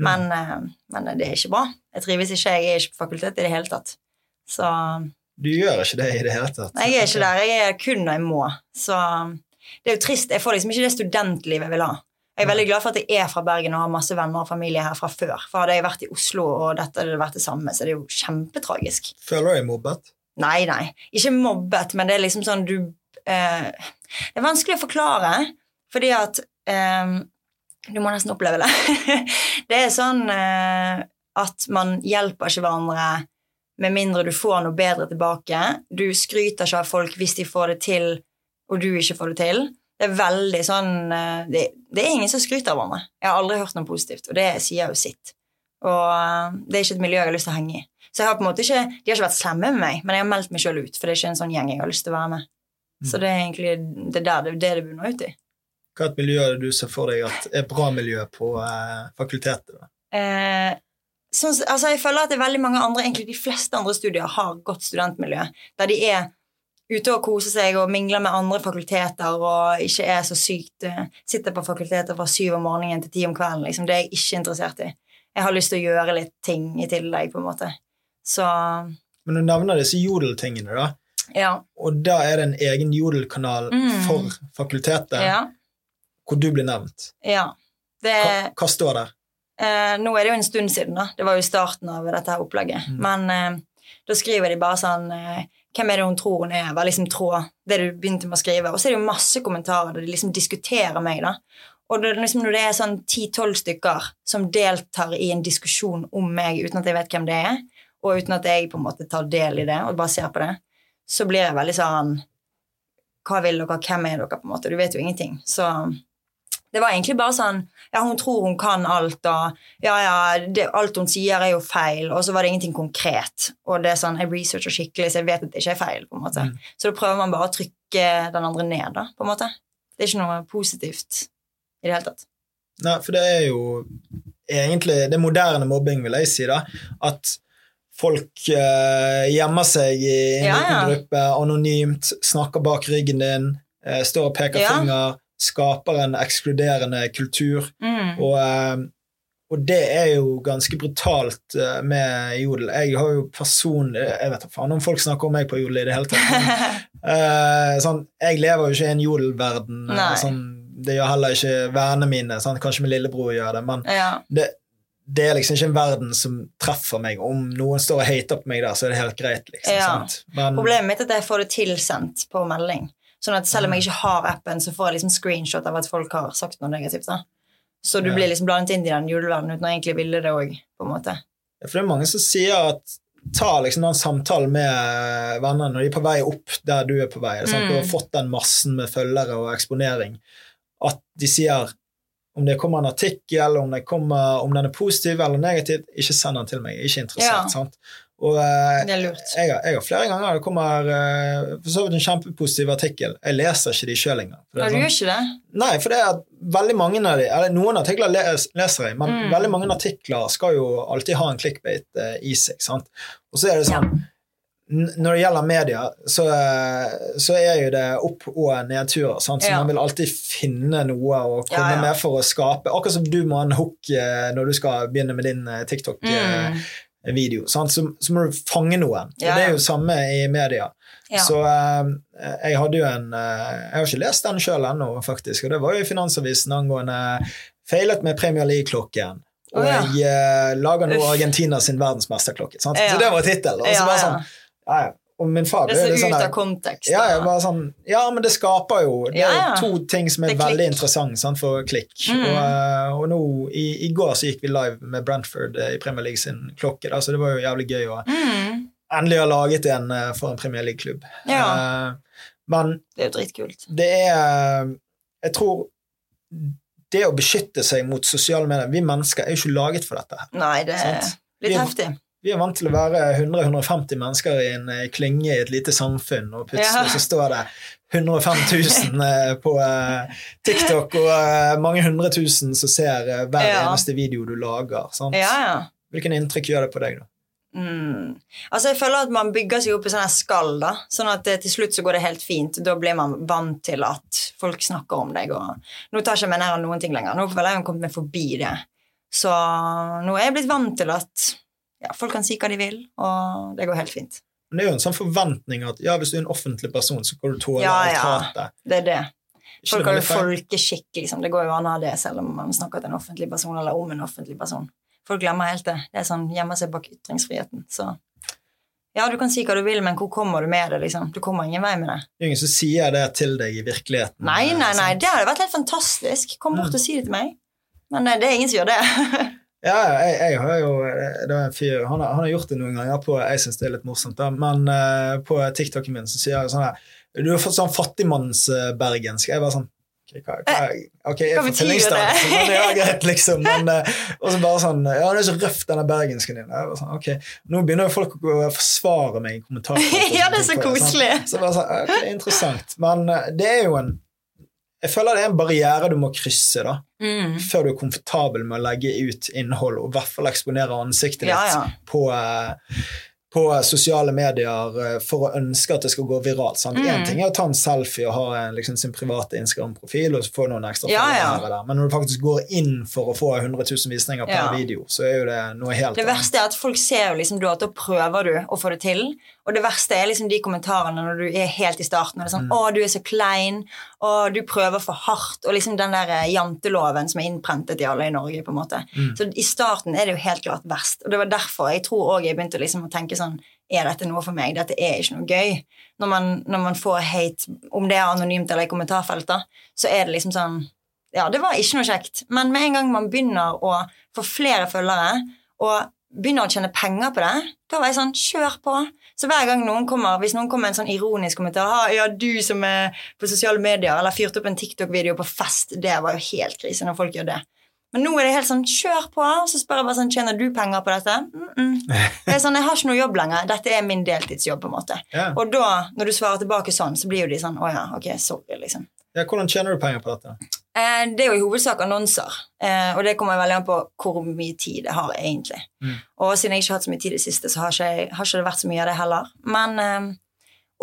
Men, eh, men det er ikke bra. Jeg trives ikke. Jeg er ikke på fakultet i det hele tatt. Så Du gjør ikke det i det hele tatt. Nei, jeg er ikke der. Jeg er kun når jeg må. Så det er jo trist. Jeg får liksom ikke det studentlivet jeg vil ha. Jeg er veldig glad for at jeg er fra Bergen og har masse venner og familie her fra før. For hadde jeg vært i Oslo og dette hadde vært det samme, så det er jo kjempetragisk. Føler du deg mobbet? Nei, nei. Ikke mobbet, men det er liksom sånn du eh, Det er vanskelig å forklare, fordi at eh, Du må nesten oppleve det. det er sånn eh, at man hjelper ikke hverandre med mindre du får noe bedre tilbake. Du skryter ikke av folk hvis de får det til, og du ikke får det til. Det er veldig sånn eh, det, det er ingen som skryter av hverandre. Jeg har aldri hørt noe positivt, og det sier jo sitt. Og eh, det er ikke et miljø jeg har lyst til å henge i. Så jeg har på en måte ikke, De har ikke vært slemme med meg, men jeg har meldt meg sjøl ut. For det er ikke en sånn gjeng jeg har lyst til å være med. Så det er egentlig det er der det, det, det bunner ut i. Hva er et miljø du ser for deg at er bra miljø på eh, fakultetet? Eh, sånn, altså jeg føler at det er veldig mange andre, egentlig de fleste andre studier har godt studentmiljø, der de er ute og koser seg og mingler med andre fakulteter og ikke er så sykt eh, Sitter på fakulteter fra syv om morgenen til ti om kvelden. Liksom. Det er jeg ikke interessert i. Jeg har lyst til å gjøre litt ting i tillegg, på en måte. Så Men du nevner disse jodeltingene, da. ja. Og da er det en egen jodelkanal Mm. for fakultetet, Ja. hvor du blir nevnt. ja. Det, Hva, hva står der? Eh, nå er det jo en stund siden, da. Det var jo starten av dette opplegget. Mm. Men eh, da skriver de bare sånn eh, Hvem er det hun tror hun er? Var liksom tråd, det du begynte med å skrive. Og så er det jo masse kommentarer der de liksom diskuterer meg, da. Og det, liksom, når det er sånn ti-tolv stykker som deltar i en diskusjon om meg uten at jeg vet hvem det er, og uten at jeg på en måte tar del i det og bare ser på det, så blir jeg veldig sånn Hva vil dere? Hvem er dere? på en måte? Du vet jo ingenting. Så det var egentlig bare sånn Ja, hun tror hun kan alt, og ja, ja, det, alt hun sier, er jo feil, og så var det ingenting konkret. Og det er sånn, jeg researcher skikkelig, så jeg vet at det ikke er feil. på en måte. Mm. Så da prøver man bare å trykke den andre ned, da, på en måte. Det er ikke noe positivt i det hele tatt. Nei, for det er jo egentlig Det er moderne mobbing, vil jeg si, da. At folk eh, gjemmer seg i en Ja, liten ja. gruppe, anonymt, snakker bak ryggen din, eh, står og peker Ja. finger, skaper en ekskluderende kultur. Mm. Og, eh, og det er jo ganske brutalt eh, med Jodel. Jeg har jo personlig Jeg vet da faen om folk snakker om meg på Jodel i det hele tatt. Men, eh, sånn, jeg lever jo ikke i en jodelverden. Sånn, det gjør heller ikke vennene mine. Sånn, Kanskje min lillebror gjør det, men ja. det, det er liksom ikke en verden som treffer meg. Om noen står og hater på meg der, så er det helt greit. liksom, Ja. sant? Men, Problemet mitt er at jeg får det tilsendt på melding. Sånn at selv om jeg ikke har appen, så får jeg liksom screenshot av at folk har sagt noe negativt. da. Så du Ja. blir liksom blandet inn i den juleverdenen uten å egentlig ville det òg, på en måte. For det er mange som sier at ta liksom den samtalen med venner når de er på vei opp der du er på vei. Mm. Du har fått den massen med følgere og eksponering. At de sier om det kommer en artikkel, om, det kommer, om den er positiv eller negativ, ikke send den til meg. Jeg er ikke interessert. Ja. Sant? Og eh, Det er lurt. jeg, jeg har flere ganger Det kommer eh, for så vidt en kjempepositiv artikkel. Jeg leser ikke de sjøl engang. Ja, du sånn- gjør ikke det? Nei, for det er veldig mange av de, eller noen artikler les, leser jeg, men Mm. veldig mange artikler skal jo alltid ha en clickbait eh, i seg. sant? Og så er det sånn ja. Når det gjelder media, så, så er jo det opp- og nedturer. sant? Så Ja. man vil alltid finne noe å komme Ja, med for å skape. Akkurat som du må ha en hook når du skal begynne med din eh, TikTok-video. Mm. sant? Så, så må du fange noen. Ja, Og det er jo samme i media. Ja. Så eh, jeg hadde jo en eh, Jeg har ikke lest den sjøl ennå, faktisk. Og det var jo i Finansavisen angående feilet med Premier League-klokken. Og oh, ja. jeg eh, lager nå Argentina sin verdensmesterklokke. Sant? Så det var tittelen. Og så bare sånn, ja, ja. Og min far Det er så sånn ut av kontekst. ja, sånn, ja, men det skaper jo Det Ja, er ja. to ting som er, er veldig interessante sånn, for klikk. Mm. Og, eh, og nå, i, i går så gikk vi live med Brentford eh, i Premier League sin klokke, da, så det var jo jævlig gøy å Mm. endelig ha laget en eh, for en Premier League-klubb. Ja. Eh, men Det er jo dritkult. det er Jeg tror det å beskytte seg mot sosiale medier Vi mennesker er jo ikke laget for dette. Nei, det er Sant. litt heftig. Vi er vant til å være 100-150 mennesker i en eh, klynge i et lite samfunn, og plutselig Ja. så står det 105 000 eh, på eh, TikTok, og mange hundre tusen som ser hver Ja. eneste video du lager. Ja. Hvilken inntrykk gjør det på deg, da? Mm. Altså Jeg føler at man bygger seg opp i sånne skall, da. Sånn at til slutt så går det helt fint. Da blir man vant til at folk snakker om deg. Og nå tar ikke meg nær av noen ting lenger. Nå føler jeg har kommet meg forbi det. Så nå er jeg blitt vant til at ja, folk kan si hva de vil, og det går helt fint. Men det er jo en sånn forventning at ja, hvis du er en offentlig person, så kan du tåle Ja, ja. hatet. Det er det. Folk har jo folkeskikk, liksom. Det går jo an å ha det selv om man snakker til en offentlig person eller om en offentlig person. Folk glemmer helt det. Det er sånn gjemmer seg bak ytringsfriheten. Så ja, du kan si hva du vil, men hvor kommer du med det, liksom? Du kommer ingen vei med det. Det er ingen som sier det til deg i virkeligheten. Nei, nei, nei, det hadde vært helt fantastisk. Kom bort Mm. og si det til meg. Men eh, det er ingen som gjør det. Ja, jeg, jeg har jo Det var en fyr Han har, han har gjort det noen ganger på Jeg syns det er litt morsomt, da, men uh, på TikToken min så sier jeg sånn her Du har fått sånn fattigmannsbergensk. Jeg bare sånn Ok, hva, hva, okay, jeg er Hva betyr det? så det er greit, liksom. Men, uh, og så bare sånn Ja, det er så røff, denne bergensken din. Jeg bare sånn, ok, Nå begynner jo folk å forsvare meg i kommentarer. ja, det er så koselig. Så bare sånn, ok, interessant. Men uh, det er jo en Jeg føler det er en barriere du må krysse, da Mm. før du er komfortabel med å legge ut innhold, og i hvert fall eksponere ansiktet ditt Ja, ja. På, eh, på sosiale medier eh, for å ønske at det skal gå viralt. Én Mm. En ting er å ta en selfie og ha en, liksom, sin private Instagram-profil og få noen ekstra Ja, her og der. Men når du faktisk går inn for å få 100 000 visninger per Ja. video, så er jo det noe helt Det verste er at folk ser jo liksom at da prøver du å få det til. Og det verste er liksom de kommentarene når du er helt i starten. Og det er sånn Mm. 'Å, du er så klein', og du prøver for hardt. Og liksom den der eh, janteloven som er innprentet i alle i Norge. på en måte. Mm. Så i starten er det jo helt klart verst. Og det var derfor jeg tror også jeg begynte liksom å tenke sånn Er dette noe for meg? Dette er ikke noe gøy. Når man, når man får hate, om det er anonymt eller i kommentarfelter, så er det liksom sånn ja, det var ikke noe kjekt. Men med en gang man begynner å få flere følgere, og begynner å tjene penger på det, da var jeg sånn Kjør på! Så hver gang noen kommer, hvis noen kommer med en sånn ironisk kommentar «Ha, Ja, du som er på sosiale medier, eller fyrte opp en TikTok-video på fest, det var jo helt krise når folk gjør det. Men nå er det helt sånn Kjør på! Og så spør jeg bare sånn Tjener du penger på dette? Mm -mm. Det er sånn, Jeg har ikke noe jobb lenger. Dette er min deltidsjobb, på en måte. Ja. Og da, når du svarer tilbake sånn, så blir jo de sånn Å ja, ok, sorry, liksom. Ja, hvordan tjener du penger på dette? Eh, det er jo i hovedsak annonser, eh, og det kommer veldig an på hvor mye tid jeg har egentlig. Mm. Og siden jeg ikke har hatt så mye tid i det siste, så har ikke, jeg, har ikke det vært så mye av det heller. Men eh,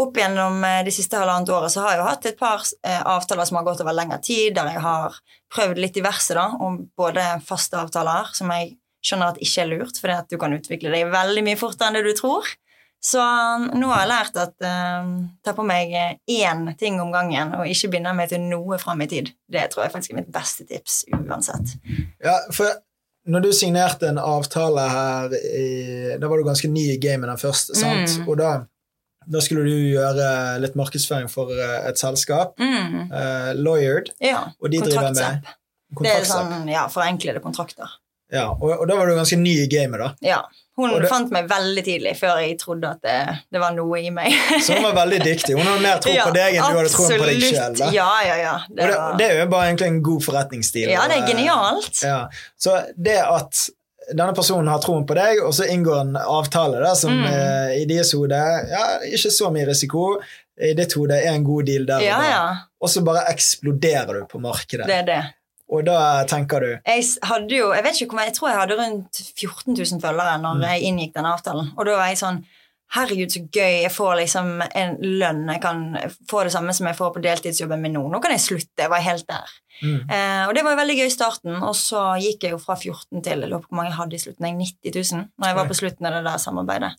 opp gjennom det siste halvannet året så har jeg jo hatt et par eh, avtaler som har gått over lengre tid, der jeg har prøvd litt diverse, da, om både faste avtaler, som jeg skjønner at ikke er lurt, fordi at du kan utvikle deg veldig mye fortere enn det du tror. Så um, nå har jeg lært at uh, ta på meg eh, én ting om gangen, og ikke binde meg til noe fram i tid. Det tror jeg faktisk er mitt beste tips uansett. Ja, for når du signerte en avtale her i, Da var du ganske ny i gamet, den første, sant? Mm. Og da, da skulle du gjøre litt markedsføring for eh, et selskap, Mm. uh, Lawyered, Ja. og de driver med Kontraktsapp. Det er sånn, ja, forenklede kontrakter. Ja, og, og da var du ganske ny i gamet, da. Ja. Hun det- fant meg veldig tidlig, før jeg trodde at det, det var noe i meg. Så hun var veldig dyktig. Hun hadde mer tro på deg enn du hadde troen på deg sjøl. Ja, ja, ja. Det det, var, det er jo bare egentlig en god forretningsstil. ja, det er eh, genialt. Ja. Så det at denne personen har troen på deg, og så inngår en avtale da, som Mm. eh, i deres hode ja, ikke så mye risiko, i ditt hode er en god deal der Ja, og ja. Og så bare eksploderer du på markedet. Det er det. Og da tenker du Jeg hadde jo, jeg vet ikke hvor jeg tror jeg hadde rundt 14 000 følgere når Mm. jeg inngikk den avtalen. Og da var jeg sånn Herregud, så gøy. Jeg får liksom en lønn. Jeg kan få det samme som jeg får på deltidsjobben min nå. Nå kan jeg slutte. Jeg var helt der. mm, Eh, og det var veldig gøy i starten. Og så gikk jeg jo fra 14 til jeg lurer på hvor mange jeg hadde i slutten. Jeg 90 000 når jeg var på slutten av det der samarbeidet.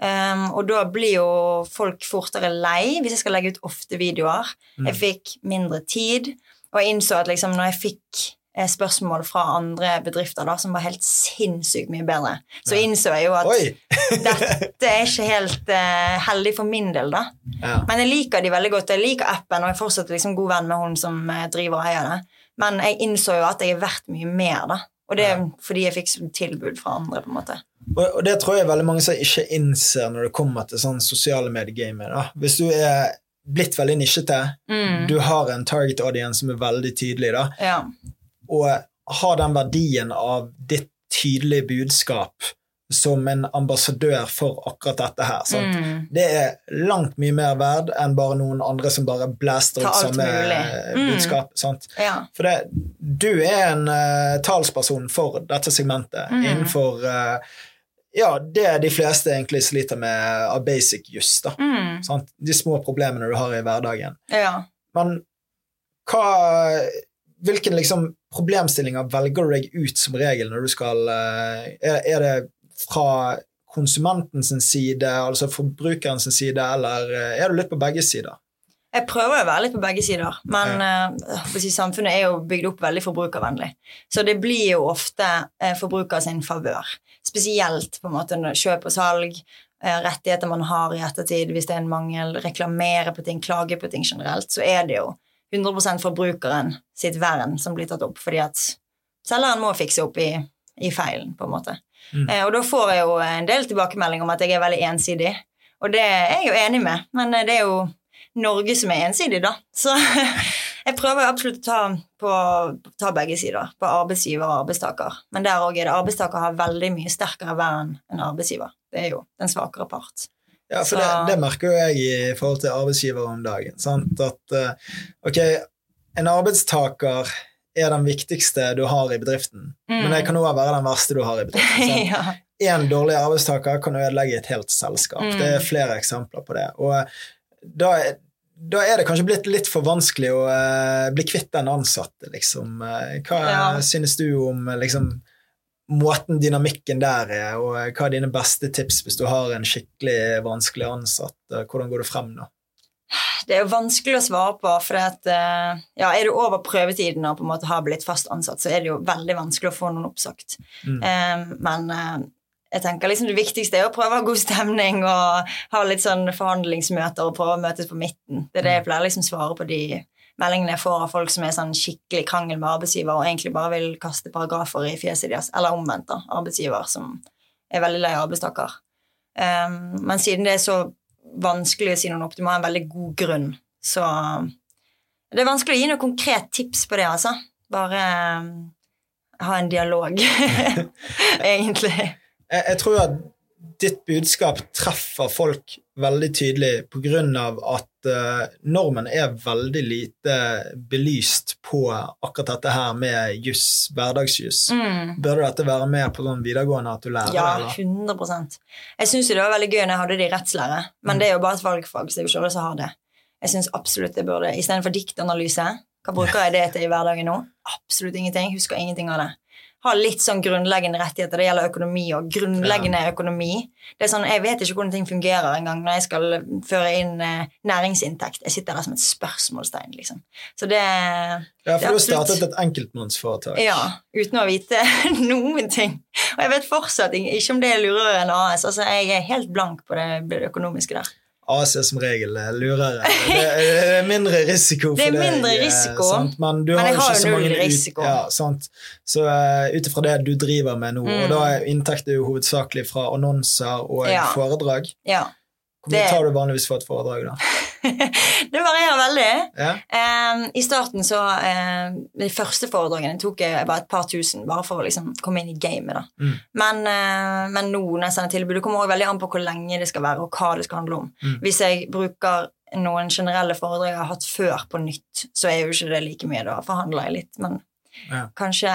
Um, og da blir jo folk fortere lei hvis jeg skal legge ut ofte videoer. Mm. Jeg fikk mindre tid, og innså at liksom når jeg fikk eh, spørsmål fra andre bedrifter da, som var helt sinnssykt mye bedre, så Ja. innså jeg jo at dette er ikke helt uh, heldig for min del, da. Ja. Men jeg liker de veldig godt. Jeg liker appen, og jeg er fortsatt liksom god venn med hun som eh, driver og eier det. Men jeg innså jo at jeg er verdt mye mer, da. Og det er fordi jeg fikk sånn tilbud fra andre, på en måte. Og, det tror jeg veldig mange som ikke innser når det kommer til sånn sosiale mediegamer. da. Hvis du er blitt veldig nisjete, Mm. du har en target audience som er veldig tydelig, da, Ja. og har den verdien av ditt tydelige budskap som en ambassadør for akkurat dette her. Mm. Det er langt mye mer verd enn bare noen andre som bare blaster ut samme mulig. Mm. budskap. Sant? ja. For det, du er en uh, talsperson for dette segmentet Mm. innenfor eh, ja, det de fleste egentlig sliter med av basic juss. Mm. Sant? De små problemene du har i hverdagen. ja. Men hva Hvilken liksom problemstillinger velger du deg ut som regel når du skal eh, Er, er det fra konsumentens side, altså forbrukerens side, eller eh, er du litt på begge sider? Jeg prøver å være litt på begge sider, men ja. uh, samfunnet er jo bygd opp veldig forbrukervennlig. Så det blir jo ofte uh, forbruker sin favør. Spesielt på en måte kjøp og salg, eh, rettigheter man har i ettertid, hvis det er en mangel, reklamere på ting, klage på ting generelt, så er det jo 100% forbrukeren sitt vern som blir tatt opp, fordi at selgeren må fikse opp i, i feilen, på en måte. Mm. Eh, og da får jeg jo en del tilbakemelding om at jeg er veldig ensidig, og det er jeg jo enig med, men eh, det er jo Norge som er ensidig, da. Så jeg prøver absolutt å ta, på, ta begge sider, på arbeidsgiver og arbeidstaker. Men der òg er det arbeidstaker har veldig mye sterkere vern enn arbeidsgiver. Det er jo den svakere part. Ja, for det, det merker jo jeg i forhold til arbeidsgiver om dagen. Sant? At eh, ok, en arbeidstaker er den viktigste du har i bedriften, Mm. men det kan òg være den verste du har i bedriften. Ja. En dårlig arbeidstaker kan ødelegge et helt selskap. Mm. Det er flere eksempler på det. Og da er, da er det kanskje blitt litt for vanskelig å eh, bli kvitt den ansatte, liksom. Eh, Hva Ja. synes du om eh, liksom, måten dynamikken der er, og eh, hva er dine beste tips hvis du har en skikkelig vanskelig ansatt? Hvordan går du frem da? Det er jo vanskelig å svare på, for at, ja, er du over prøvetiden og på en måte har blitt fast ansatt, så er det jo veldig vanskelig å få noen oppsagt. Mm. Um, men jeg tenker liksom det viktigste er å prøve å ha god stemning og ha litt sånn forhandlingsmøter og prøve å møtes på midten. Det er det jeg pleier liksom svare på de meldingene jeg får av folk som er sånn skikkelig krangel med arbeidsgiver og egentlig bare vil kaste paragrafer i fjeset deres, eller omvendt, da, arbeidsgiver som er veldig lei arbeidstaker. Um, men siden det er så vanskelig å si noen opp, du må ha en veldig god grunn, så det er vanskelig å gi noe konkret tips på det, altså. Bare um, ha en dialog, egentlig. Jeg, jeg tror at ditt budskap treffer folk veldig tydelig av at uh, normen er veldig lite belyst på akkurat dette her med juss, hverdagsjuss. Mm. Burde dette være med på sånn videregående at du lærer Ja, det? Ja, 100% Jeg syns det var veldig gøy når jeg hadde det i rettslære, men Mm. det er jo bare et valgfag, så det er jo ikke alle som har det. Jeg syns absolutt det burde Istedenfor diktanalyse, hva bruker jeg det til i hverdagen nå? Absolutt ingenting. Husker ingenting av det. Ha litt sånn grunnleggende rettigheter. Det gjelder økonomi og grunnleggende økonomi. Det er sånn, Jeg vet ikke hvordan ting fungerer engang når jeg skal føre inn eh, næringsinntekt. Jeg sitter der som et spørsmålstegn, liksom. Så det Ja, Det for du har startet et enkeltmannsforetak. Ja, uten å vite noen ting. Og jeg vet fortsatt ikke om det er lurere enn AS. Altså, jeg er helt blank på det, det økonomiske der. AC som regel eh, lurere. Det, er mindre risiko for Det er deg, mindre eh, risiko, sant? Men, du men har jo har ikke jo så ut- risiko. Ja, sant? Så uh, ut ifra det du driver med nå, Mm. og da er inntekter jo hovedsakelig fra annonser og Ja. foredrag Ja. Hvor mye tar du vanligvis for et foredrag, da? det varierer veldig. Ja. Um, I starten så um, De første foredragene tok jeg bare et par tusen, bare for å liksom komme inn i gamet. da. Mm. Men, eh, men nå når jeg sender tilbud, det kommer også veldig an på hvor lenge det skal være, og hva det skal handle om. Mm. Hvis jeg bruker noen generelle foredrag jeg har hatt før på nytt, så er jo ikke det like mye. Da forhandler jeg litt, men Ja. kanskje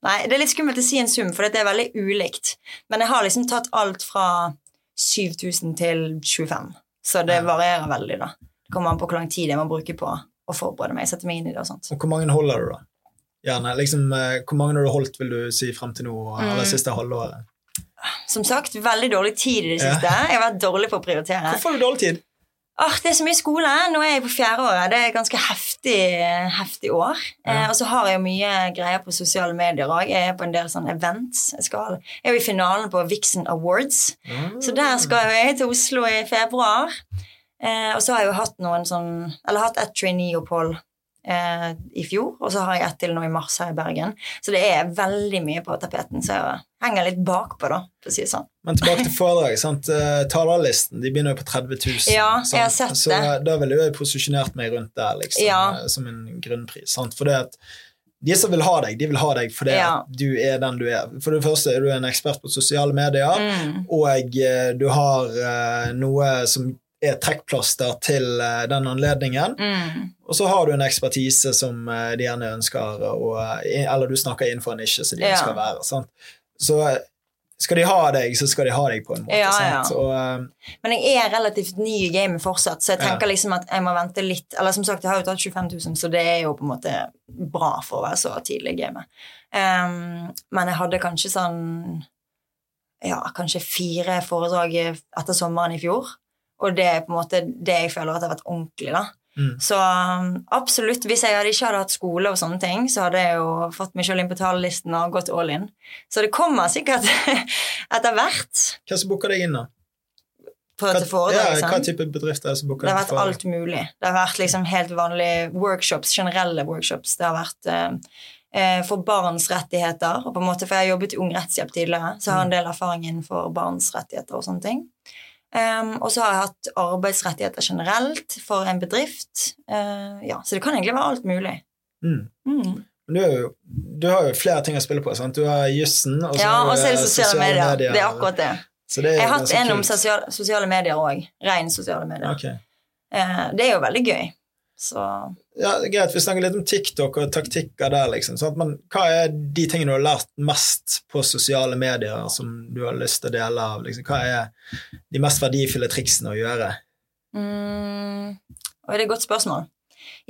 Nei, det er litt skummelt å si en sum, for det er veldig ulikt. Men jeg har liksom tatt alt fra 7000 til 25, så det varierer veldig, da. Det kommer an på hvor lang tid jeg må bruke på å forberede meg, sette meg inn i det og sånt. Og hvor mange holder du, da? Gjerne. Liksom, eh, hvor mange har du holdt, vil du si, frem til nå, Mm. siste halvåret? Som sagt, veldig dårlig tid i det Ja. siste. Jeg har vært dårlig på å prioritere. Hvorfor har du dårlig tid? Ah, det er så mye skole. Nå er jeg på fjerde året. Det er et ganske heftig, heftig år. Ja. Eh, og så har jeg jo mye greier på sosiale medier òg. Jeg er på en del sånne events. Jeg, skal, jeg er jo i finalen på Vixen Awards. Så der skal jeg til Oslo i februar. Eh, og så har jeg jo hatt noen sånn Eller hatt et trainee-opphold eh, i fjor, og så har jeg ett til nå i mars her i Bergen. Så det er veldig mye på tapeten, så jeg henger litt bakpå, da, for å si det sånn. Men tilbake til foredrag. sant? Eh, Talerlisten de begynner jo på 30 000. Ja, jeg har sett så det. da ville jeg posisjonert meg rundt der liksom, Ja. eh, som en grunnpris. sant? For det at de som vil ha deg, de vil ha deg fordi Ja. du er den du er. For det første er du en ekspert på sosiale medier, Mm. og eh, du har eh, noe som er trekkplaster til eh, den anledningen. Mm. Og så har du en ekspertise som eh, de gjerne ønsker, og, eller du snakker innenfor en nisje som de Ja. ønsker å være. Sant? Så eh, skal de ha deg, så skal de ha deg på en måte. Ja, sant? ja. Og, eh, Men jeg er relativt ny i gamet fortsatt, så jeg Ja. tenker liksom at jeg må vente litt. Eller som sagt, jeg har jo tatt 25 000, så det er jo på en måte bra for å være så tidlig i gamet. Um, men jeg hadde kanskje sånn Ja, kanskje fire foredrag etter sommeren i fjor. Og det er på en måte det jeg føler at har vært ordentlig, da. Mm. Så um, absolutt, hvis jeg hadde ikke hadde hatt skole og sånne ting, så hadde jeg jo fått meg selv inn på talerlisten og gått all in. Så det kommer sikkert etter hvert hva som booker deg inn, da? Hva, foredrag. ja, hva type bedrifter er det som booker Det har vært alt mulig. Det har vært liksom helt vanlige workshops, generelle workshops. Det har vært eh, eh, for barns rettigheter. Og på en måte, For jeg har jobbet i Ung Rettshjelp tidligere, så jeg har en del erfaring innenfor barns rettigheter og sånne ting. Um, og så har jeg hatt arbeidsrettigheter generelt for en bedrift. Uh, ja, Så det kan egentlig være alt mulig. Mm. Mm. Du, du har jo flere ting å spille på. sant? Du har jussen, og så Ja, har du eh, sosiale medier. Det er akkurat det. Så det er Jeg har hatt en en om kult. sosiale, sosiale medier òg. Ren sosiale medier. Okay. Uh, det er jo veldig gøy. Så Ja, Greit, vi snakker litt om TikTok og taktikker der, liksom. Sant? Men hva er de tingene du har lært mest på sosiale medier som du har lyst til å dele av? Liksom? Hva er de mest verdifulle triksene å gjøre? Mm, og det er et godt spørsmål.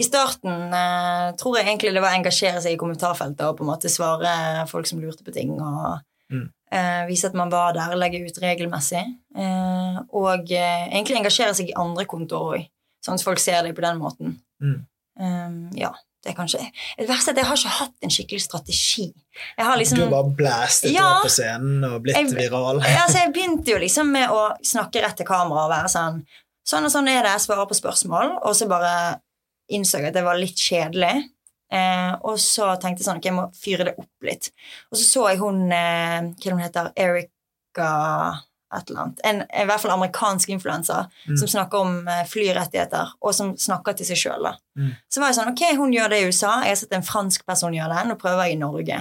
I starten eh, tror jeg egentlig det var å engasjere seg i kommentarfeltet og på en måte svare folk som lurte på ting, og Mm. eh, vise at man var der, legge ut regelmessig. Eh, og eh, egentlig engasjere seg i andre kontoer òg, sånn at folk ser deg på den måten. Mm. Eh, ja, det er kanskje Det verste er at jeg har ikke hatt en skikkelig strategi. Liksom Du har bare blæstet Ja. opp på scenen og blitt Jeg- viral. ja, så jeg begynte jo liksom med å snakke rett til kamera og være sånn Sånn og sånn er det, jeg svarer på spørsmål. Og så bare innså jeg at det var litt kjedelig. Eh, og så tenkte jeg sånn Ok, jeg må fyre det opp litt. Og så så jeg hun eh, Hva heter hun heter? Erika et eller annet. En, I hvert fall amerikansk influenser Mm. som snakker om eh, flyrettigheter, og som snakker til seg sjøl. Mm. Så var jeg sånn Ok, hun gjør det i USA. Jeg har sett en fransk person gjøre det. Nå prøver jeg i Norge.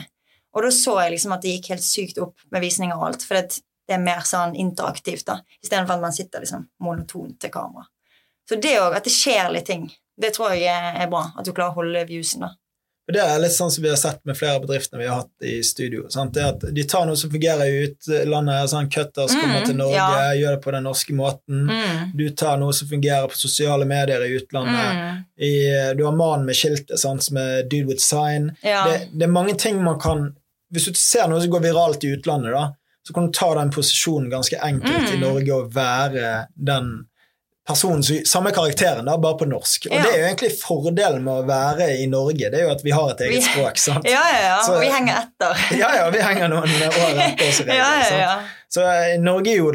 Og da så jeg liksom at det gikk helt sykt opp med visninger og alt. For det, det er mer sånn interaktivt, da. Istedenfor at man sitter liksom monotont til kamera. Så det òg, at det skjer litt ting, det tror jeg er bra. At du klarer å holde viewsen, da. Og Det er litt sånn som vi har sett med flere av bedriftene vi har hatt i studio. Sant? Det at De tar noe som fungerer i utlandet, sånn cutters kommer Mm, til Norge, ja. gjør det på den norske måten. Mm. Du tar noe som fungerer på sosiale medier i utlandet. Mm. I, du har mannen med skiltet, sant, som er dude with sign. Ja. Det, det er mange ting man kan Hvis du ser noe som går viralt i utlandet, da, så kan du ta den posisjonen ganske enkelt i Mm. Norge og være den personen Samme karakteren, da, bare på norsk. Og Ja. det er jo egentlig fordelen med å være i Norge, det er jo at vi har et eget Vi- språk. sant? ja, ja, ja. Så- Og vi henger etter. Ja, ja, vi henger noen år etter oss. i regel, Ja, ja, sant? ja. Så eh,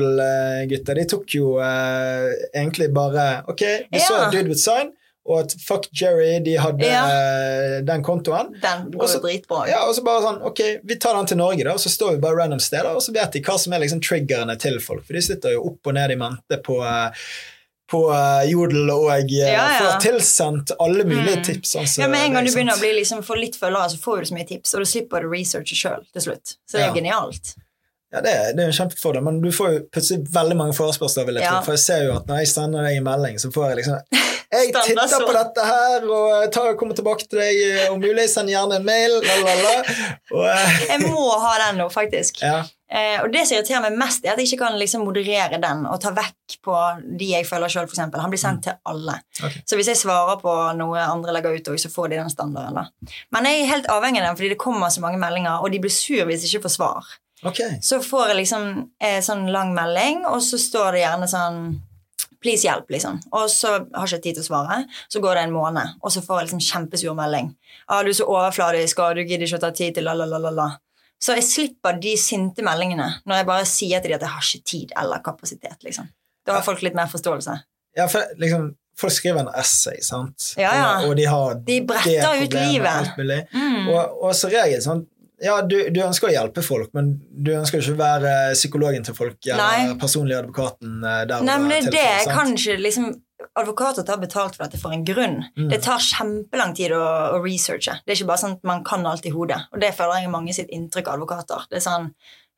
Norgejodel-gutta de tok jo eh, egentlig bare Ok, vi så Ja. Dude with Sign, og at Fuck Jerry, de hadde Ja. eh, den kontoen. Den går Også- jo dritbra. Ja, og så bare sånn, ok, Vi tar den til Norge, da, og så står vi bare random steder, og så vet de hva som er liksom triggerne til folk. For de sitter jo opp og ned i mente på, eh, på eh, Jodel og eh, Ja, ja. får tilsendt alle mulige Mm. tips. Altså, Ja, med en gang du begynner å bli liksom, få litt følgere, så får du så mye tips, og du slipper å researche sjøl til slutt. Så det er Ja. genialt. Ja, det, er- det er en kjempefordel, men du får jo plutselig veldig mange forespørsler. vil jeg tro, For jeg ser jo at når jeg sender deg en melding, så får jeg liksom Jeg titter på dette her, og tar, kommer tilbake til deg eh, om mulig. Send gjerne en mail. Lalala. Og, Jeg må ha den nå, faktisk. ja. Eh, og det som irriterer meg mest, er at jeg ikke kan liksom moderere den og ta vekk på de jeg følger sjøl, f.eks. Han blir sendt til alle. Okay. Så hvis jeg svarer på noe andre legger ut, så får de den standarden. da. Men jeg er helt avhengig av den, fordi det kommer så mange meldinger, og de blir sur hvis de ikke får svar. Okay. Så får jeg liksom eh, sånn lang melding, og så står det gjerne sånn Please, hjelp, liksom. Og så har jeg ikke tid til å svare. Så går det en måned, og så får jeg liksom kjempesur melding. Ah, 'Du er så overfladisk, og du gidder ikke å ta tid til la, la, la, la, la.' Så jeg slipper de sinte meldingene når jeg bare sier til dem at jeg har ikke tid eller kapasitet. liksom. Da har folk litt mer forståelse. Ja, for liksom, folk skriver en essay, sant? Ja, ja. Og, de har De det bretter ut problemet, livet. Mm. Og, og så regel sånn ja, du, du ønsker å hjelpe folk, men du ønsker ikke å være psykologen til folk eller Nei. personlig advokaten eh, der. Nei, men det er det. Jeg kan ikke liksom Advokater tar betalt for dette for en grunn. Mm. Det tar kjempelang tid å, å researche. Det er ikke bare sånn at man kan alt i hodet. Og det føler jeg mange sitt inntrykk av advokater. Det er sånn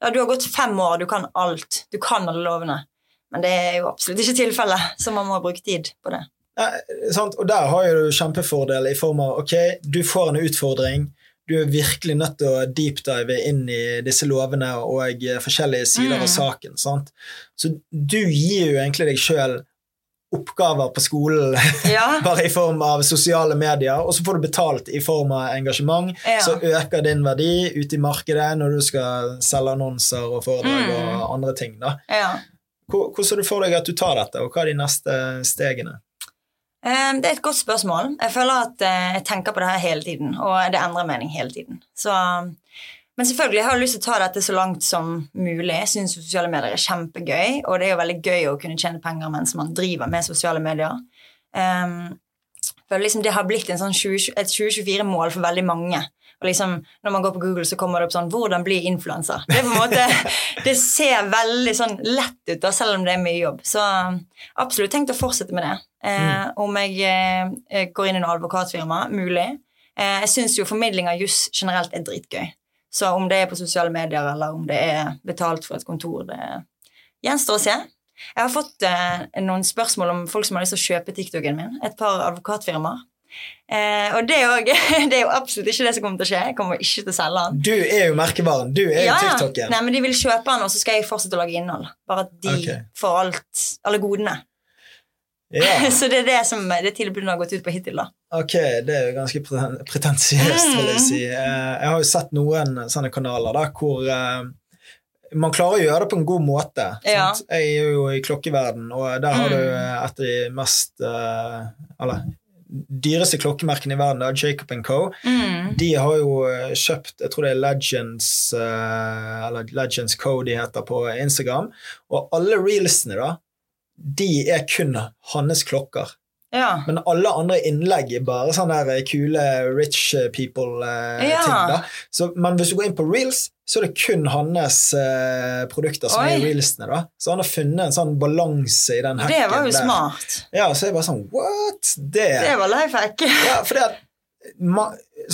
Ja, du har gått fem år, du kan alt. Du kan alle lovene. Men det er jo absolutt ikke tilfellet, så man må bruke tid på det. Ja? Og der har jo du kjempefordel i form av ok, du får en utfordring. Du er virkelig nødt til å deepdive inn i disse lovene og forskjellige sider av Mm. saken. Sant? Så du gir jo egentlig deg sjøl oppgaver på skolen Ja, bare i form av sosiale medier, og så får du betalt i form av engasjement. Ja. Så øker din verdi ute i markedet når du skal selge annonser og foredrag Mm. og andre ting. Da. ja. Hvordan ser du for deg at du tar dette, og hva er de neste stegene? Det er et godt spørsmål. Jeg føler at eh, jeg tenker på det her hele tiden, og det endrer mening hele tiden. Så, men selvfølgelig jeg har jeg lyst til å ta dette så langt som mulig. Jeg syns sosiale medier er kjempegøy, og det er jo veldig gøy å kunne tjene penger mens man driver med sosiale medier. Um, for liksom det har blitt en sånn 20, et 2024-mål for veldig mange. Og liksom, Når man går på Google, så kommer det opp sånn 'Hvordan bli influenser'. Det det ser veldig sånn lett ut, da, selv om det er mye jobb. Så absolutt tenkt å fortsette med det. Eh, Om jeg eh, går inn i noe advokatfirma, mulig. Eh, jeg syns jo formidling av juss generelt er dritgøy. Så om det er på sosiale medier eller om det er betalt for et kontor, det gjenstår å se. Jeg har fått eh, noen spørsmål om folk som har lyst til å kjøpe TikToken min. Et par advokatfirmaer. Eh, og det er, jo, det er jo absolutt ikke det som kommer til å skje. Jeg kommer ikke til å selge den. Du er jo merkevaren. Du er jo Ja, ja. TikToken. Nei, men De vil kjøpe den, og så skal jeg fortsette å lage innhold. Bare at de okay. får alt, alle godene. Ja, så det er det som det tilbudet har gått ut på hittil. da. Ok, Det er jo ganske pretensiøst, vil jeg si. Eh, Jeg har jo sett noen sånne kanaler da, hvor eh, man klarer å gjøre det på en god måte. Ja. Sant? Jeg er jo i klokkeverden, og der har Mm. du eh, et av de mest Eller dyreste klokkemerkene i verden, da, Jacob Co. Mm. De har jo kjøpt jeg tror det er Legends eller Legends Co. de heter på Instagram. Og alle reelsene, da, de er kun hans klokker. Ja. Men alle andre innlegg er bare sånne der kule rich people-ting. Ja. da. Så, men hvis du går inn på reels, så er det kun hans eh, produkter som er i reelsene. da. Så han har funnet en sånn balanse i den hekken Det var jo der. smart. Ja, så er jeg bare sånn What? Det, Det var life hack. ja, for det at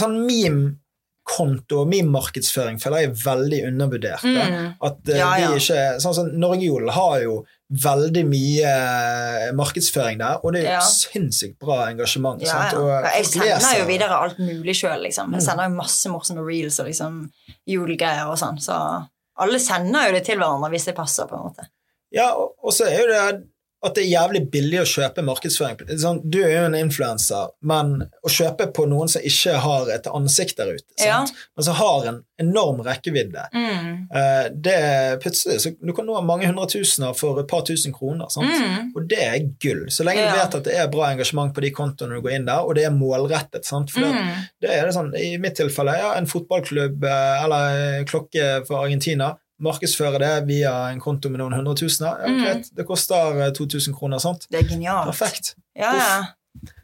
sånn meme-konto og meme-markedsføring føler jeg er veldig undervurdert. Mm. At uh, Ja, ja. de ikke Sånn som Norge har jo veldig mye eh, markedsføring der, og det er jo Ja. sinnssykt bra engasjement. Ja, sant? ja. Og Jeg sender jo videre alt mulig sjøl, liksom. Jeg Mm. sender jo masse morsomme reels og liksom julegreier og sånn. Så alle sender jo det til hverandre hvis det passer, på en måte. Ja, og, og så er jo det at det er jævlig billig å kjøpe markedsføring. Sånn, du er jo en influenser, men å kjøpe på noen som ikke har et ansikt der ute, Ja. men som har en enorm rekkevidde Mm. eh, det plutselig, så Du kan nå mange hundretusener for et par tusen kroner. Mm. Og det er gull. Så lenge Ja. du vet at det er bra engasjement på de kontoene du går inn der, og det er målrettet. Mm. det er det sånn, I mitt tilfelle ja, en fotballklubb eh, eller klokke for Argentina. Markedsføre det via en konto med noen hundretusener. Ja, Mm. det koster eh, 2000 kroner. sant? Det er genialt. Perfekt. Ja, ja.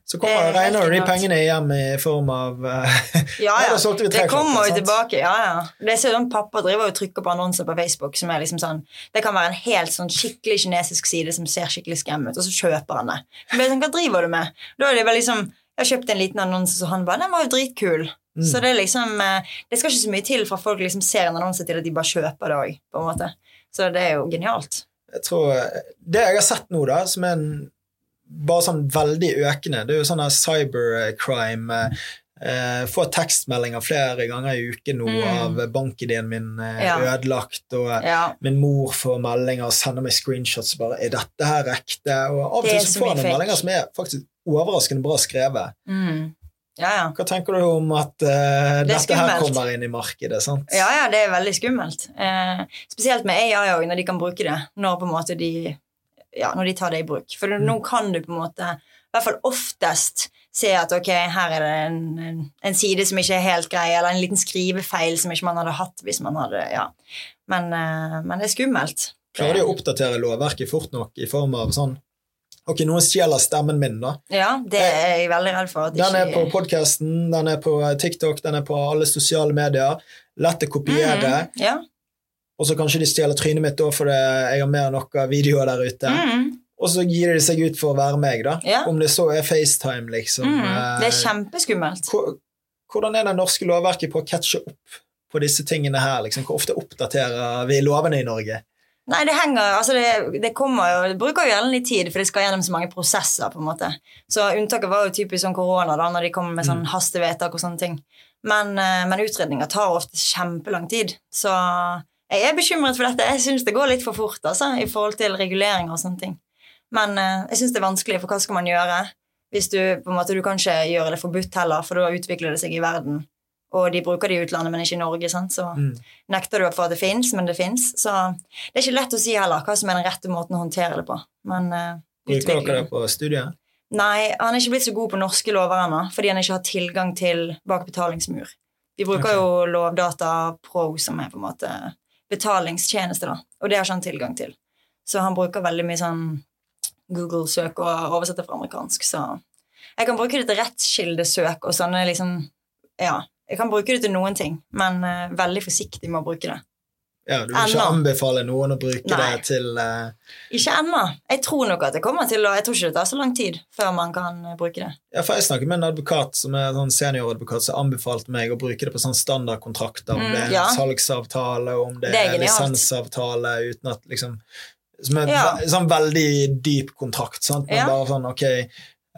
Så kommer, Det er regner du de pengene hjem i form av eh, Ja, Ja, det kommer jo tilbake. Ja, ja. Det er sånn Pappa driver og trykker på annonser på Facebook som er liksom sånn Det kan være en helt sånn skikkelig kinesisk side som ser skikkelig skrem ut, og så kjøper han det. Så blir sånn, Hva driver du med? Da er det bare liksom Jeg har kjøpt en liten annonse, så han bare Den var jo dritkul. Mm. Så det er liksom eh, Det skal ikke så mye til fra folk liksom ser en annonse til at de bare kjøper det òg, på en måte. Så det er jo genialt. Jeg tror Det jeg har sett nå, da, som er en, bare sånn veldig økende, det er jo sånn cybercrime. Eh, får tekstmeldinger flere ganger i uken nå Mm. av bank-ID-en min eh, Ja. ødelagt, og Ja. min mor får meldinger og sender meg screenshots bare 'Er dette her ekte?' Og av og til så får noen meldinger som er faktisk overraskende bra skrevet. Mm. Ja, ja. Hva tenker du om at uh, Det dette her kommer inn i markedet? sant? Ja, ja, det er veldig skummelt. Eh, spesielt med AI òg, når de kan bruke det. Når måte de ja, når de tar det i bruk. For Mm. nå kan du på en måte, i hvert fall oftest, se at ok, her er det en, en, en side som ikke er helt grei, eller en liten skrivefeil som ikke man hadde hatt hvis man hadde Ja. Men, eh, men det er skummelt. Klarer de å oppdatere lovverket fort nok i form av sånn Ok, noen stjeler stemmen min, da. Ja, det er jeg veldig redd for. Den er på podkasten, den er på TikTok, den er på alle sosiale medier. Lett å kopiere. Mm, ja. Og så kanskje de stjeler trynet mitt da, fordi jeg har mer enn nok videoer der ute. Mm, Og så gir de seg ut for å være meg, da. Ja. Om det så er FaceTime, liksom. mm, det er Eh, kjempeskummelt. Hvordan er det norske lovverket på å catche opp på disse tingene her? Liksom? Hvor ofte oppdaterer vi lovene i Norge? Nei, det henger altså det, det kommer jo, det bruker jo gjerne litt tid, for det skal gjennom så mange prosesser. på en måte. Så Unntaket var jo typisk sånn korona, da, når de kommer med sånn hastevedtak og sånne ting. Men, eh, men utredninger tar ofte kjempelang tid. Så jeg er bekymret for dette. Jeg syns det går litt for fort altså, i forhold til reguleringer og sånne ting. Men eh, jeg syns det er vanskelig, for hva skal man gjøre? Hvis du på en måte, du kan ikke gjøre det forbudt heller, for da utvikler det seg i verden. Og de bruker det i utlandet, men ikke i Norge. sant? Så Mm. nekter du for at det fins, men det fins. Så det er ikke lett å si heller hva som er den rette måten å håndtere det på. Men uh, Bruker dere det på studiet? Nei, han er ikke blitt så god på norske lover ennå, fordi han ikke har tilgang til bak betalingsmur. Vi bruker okay. jo Lovdata Pro, som er på en måte betalingstjeneste, da, og det har ikke han tilgang til. Så han bruker veldig mye sånn Google-søk og oversetter fra amerikansk, så jeg kan bruke det til rettskildesøk og sånne liksom Ja, jeg kan bruke det til noen ting, men uh, veldig forsiktig med å bruke det. Ja, Du vil ikke anbefale noen å bruke Nei. det til uh... Ikke ennå. Jeg tror nok at det kommer til å Jeg tror ikke det tar så lang tid før man kan eh, bruke det. Ja, for Jeg snakket med en advokat som er sånn senioradvokat som anbefalte meg å bruke det på sånn standardkontrakter, om Mm, det er ja. salgsavtale, om det, Det er er lisensavtale, uten at liksom Som er Ja. ve- sånn veldig dyp kontrakt, sant? men Ja. bare sånn ok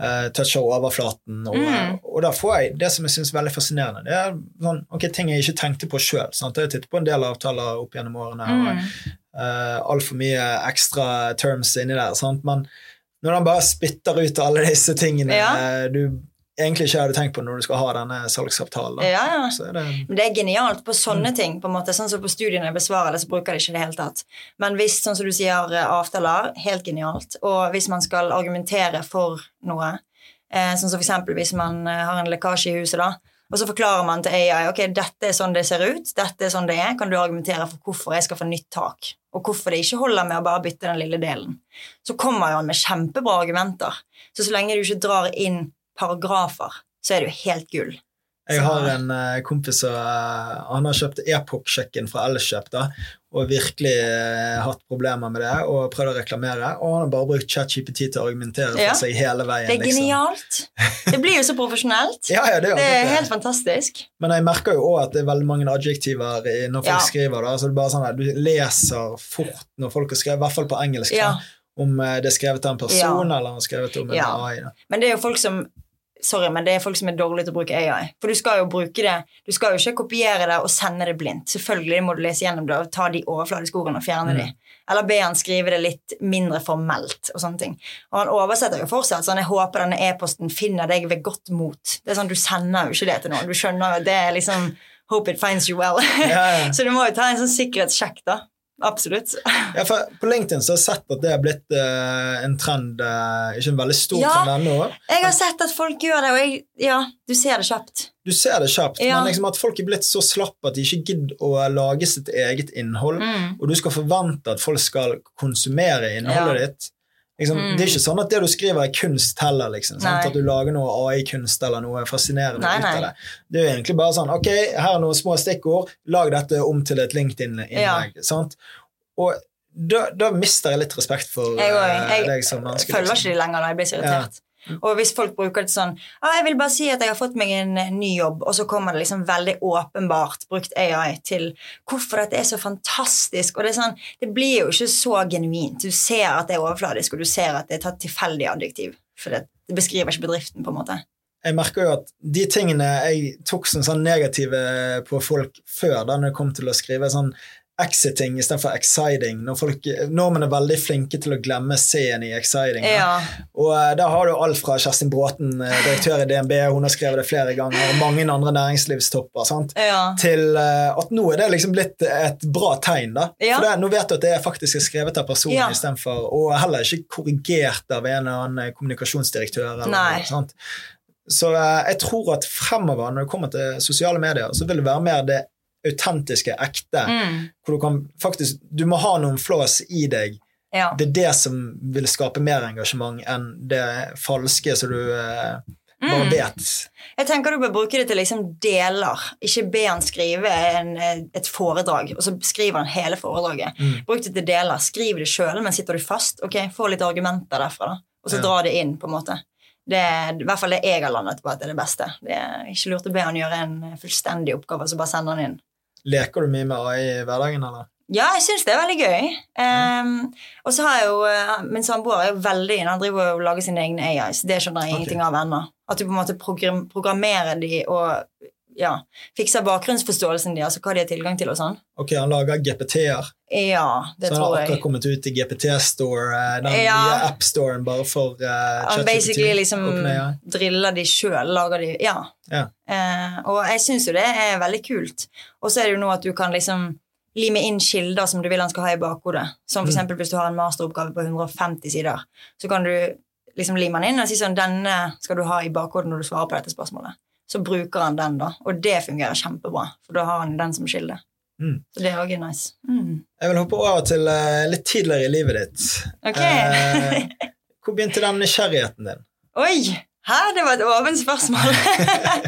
eh, toucher overflaten. Og, Mm. og da får jeg det som jeg syns er veldig fascinerende. Det er sånn, okay, ting jeg ikke tenkte på sjøl. Jeg har tittet på en del avtaler opp gjennom årene. og Mm. uh, altfor mye ekstra terms inni der. Sant? Men når han bare spytter ut alle disse tingene Ja. eh, du egentlig ikke hadde tenkt på når du skal ha denne salgsavtalen, Ja, ja. så det Men det er genialt på sånne ting. på en måte, sånn som På studiene jeg besvarer det, så bruker de ikke det helt hele tatt. Men hvis sånn som du sier, eh, avtaler, helt genialt. Og hvis man skal argumentere for noe, eh, sånn som eksempel hvis man eh, har en lekkasje i huset, da, og så forklarer man til AI ok, dette er sånn det ser ut, dette er sånn det er, kan du argumentere for hvorfor jeg skal få nytt tak, og hvorfor det ikke holder med å bare bytte den lille delen. Så kommer jo han med kjempebra argumenter. Så så lenge du ikke drar inn paragrafer, så er det jo helt gull. Jeg har en eh, kompis som eh, han har kjøpt Epoch-sjekken fra Elkjøp da, og virkelig eh, hatt problemer med det og prøvd å reklamere. Og han har bare brukt ChatGPT til å argumentere for Ja. seg hele veien. Det er liksom. genialt. Det blir jo så profesjonelt. Ja, ja, det, er Det er det. helt fantastisk. Men jeg merker jo òg at det er veldig mange adjektiver i- når folk Ja. skriver. da, så det er bare sånn at Du leser fort når folk har skrevet, i hvert fall på engelsk, Ja. da, om det er skrevet av en person eller han er skrevet om en Ja. AI. Da. Men det er jo folk som Sorry, men det er folk som er dårlige til å bruke AI. For du skal jo bruke det Du skal jo ikke kopiere det og sende det blindt. Selvfølgelig må du lese gjennom det og ta de overfladiske ordene og fjerne Mm. de. Eller be han skrive det litt mindre formelt og sånne ting. Og han oversetter jo fortsatt sånn 'Jeg håper denne e-posten finner deg ved godt mot'. Det er sånn, Du sender jo ikke det til noen. Du skjønner jo at det er liksom Hope it finds you well. Ja, ja. så du må jo ta en sånn sikkerhetssjekk, da. Absolutt. Ja, På LinkedIn så har jeg sett at det har blitt uh, en trend, uh, ikke en veldig stor Ja. trend ennå. Jeg har sett at folk gjør det, og jeg, ja, du ser det kjapt. Du ser det kjapt, Ja. men liksom at folk er blitt så slappe at de ikke gidder å lage sitt eget innhold, Mm. og du skal forvente at folk skal konsumere innholdet ditt. Liksom, Mm. Det er ikke sånn at det du skriver, er kunst heller. Liksom? At du lager noe AI-kunst eller noe fascinerende Nei, ut av det. Det er jo egentlig bare sånn Ok, her er noen små stikkord. Lag dette om til et LinkedIn-innlegg. Ja. Og da, da mister jeg litt respekt for Jeg òg. eh, Jeg deg som menneske. følger liksom. ikke de lenger når jeg blir så irritert. Og hvis folk bruker det sånn ah, 'Jeg vil bare si at jeg har fått meg en eh, ny jobb', og så kommer det liksom veldig åpenbart brukt AI til hvorfor dette er så fantastisk. Og det sånn Det blir jo ikke så genuint. Du ser at det er overfladisk, og du ser at det er tatt tilfeldig adjektiv. For det, det beskriver ikke bedriften, på en måte. jeg merker jo at de tingene jeg tok som sånn negative på folk før, da når det kom til å skrive sånn exiting istedenfor exciting, når folk, nordmenn er veldig flinke til å glemme C-en i exciting. Ja. Og da har du alt fra Kerstin Bråten, eh, direktør i DNB, hun har skrevet det flere ganger, og mange andre næringslivstopper, sant? ja. til eh, at nå er det liksom blitt et bra tegn. da. Ja. For det, Nå vet du at det faktisk er skrevet av personen Ja. istedenfor, og heller ikke korrigert av en eller annen kommunikasjonsdirektør. eller Nei. noe sånt. Så eh, jeg tror at fremover, når det kommer til sosiale medier, så vil det være mer det autentiske, ekte. Mm. hvor Du kan faktisk, du må ha noen flås i deg. ja. Det er det som vil skape mer engasjement enn det falske som du eh, bare Mm. vet. Jeg tenker du bør bruke det til liksom deler. Ikke be han skrive en, et foredrag, og så skriver han hele foredraget. Mm. Bruk det til deler. Skriv det sjøl, men sitter du fast, ok, få litt argumenter derfra. da. Og så Ja. dra det inn, på en måte. Det er i hvert fall det jeg har landet på at det er det beste. Det er ikke lurt å be han gjøre en fullstendig oppgave, og så bare sende han inn. Leker du mye med AI i hverdagen, eller? Ja, jeg syns det er veldig gøy. Um, og så har jeg jo eh, Min samboer er jo veldig inne. Han driver og lager sine egne AIs. Det skjønner jeg Ok. ingenting av ennå. At du på en måte program, programmerer de og ja, fikser bakgrunnsforståelsen deres og hva de har tilgang til og sånn. Ok, han lager GPT-er. Ja, det Så han har akkurat kommet ut i GPT-store, eh, den Ja. nye app-storen bare for uh, Han basically liksom OpenAI. driller de sjøl, lager de Ja. Ja. Uh, og jeg syns jo det er veldig kult. Og så er det jo nå at du kan liksom lime inn kilder som du vil han skal ha i bakhodet. Som for Mm. hvis du har en masteroppgave på 150 sider, så kan du liksom lime den inn og si sånn Denne skal du ha i bakhodet når du svarer på dette spørsmålet. Så bruker han den, da. Og det fungerer kjempebra, for da har han den som kilde. Mm. Så det er òg nice. Mm. Jeg vil hoppe over til uh, litt tidligere i livet ditt. Okay. uh, hvor begynte den nysgjerrigheten din? Oi! Hæ, det var et åpent spørsmål.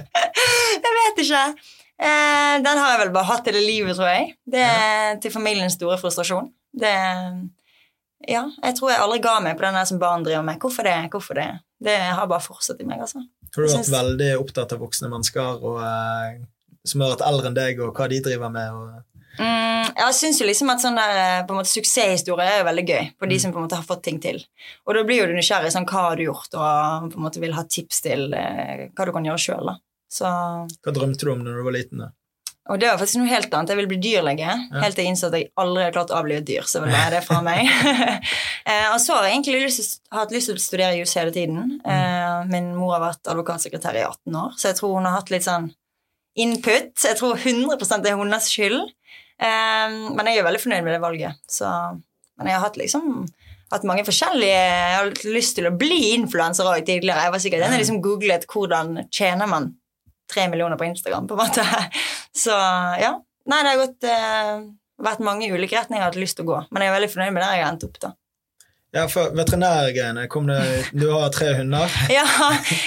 jeg vet ikke. Uh, den har jeg vel bare hatt hele livet, tror jeg. Det er til familiens store frustrasjon. Det Ja, jeg tror jeg aldri ga meg på den der som barn driver med. Hvorfor det? Hvorfor det? Det har bare fortsatt i meg, altså. Har du har vært veldig opptatt av voksne mennesker og, eh, som har vært eldre enn deg, og hva de driver med? Og, Mm, jeg syns jo liksom at sånn der eh, på en måte suksesshistorie er jo veldig gøy. På de som på en måte har fått ting til. Og da blir jo du nysgjerrig. sånn, Hva har du gjort? Og på en måte vil ha tips til eh, hva du kan gjøre sjøl. Så hva drømte du om når du var liten? da? Og det var faktisk noe helt annet. Jeg ville bli dyrlege. Helt til jeg innså at jeg aldri hadde klart å avlive et dyr. så jeg det fra meg. Eh, og så har jeg egentlig lyst, hatt lyst til å studere jus hele tiden. Mm. Min mor har vært advokatsekretær i 18 år, så jeg tror hun har hatt litt sånn input. Jeg tror 100% er hennes skyld. Eh, Men jeg er veldig fornøyd med det valget. Så, men jeg har hatt liksom hatt mange forskjellige Jeg har lyst til å bli influenser òg tidligere. Jeg var sikkert den jeg liksom googlet hvordan tjener man tre millioner på Instagram, på en måte. Så ja. Nei, det har gått, eh, vært mange ulike retninger jeg har hatt lyst til å gå. Men jeg er veldig fornøyd med der jeg har endt opp, da. Ja, for veterinærgreiene kom det Du har tre hunder. Ja,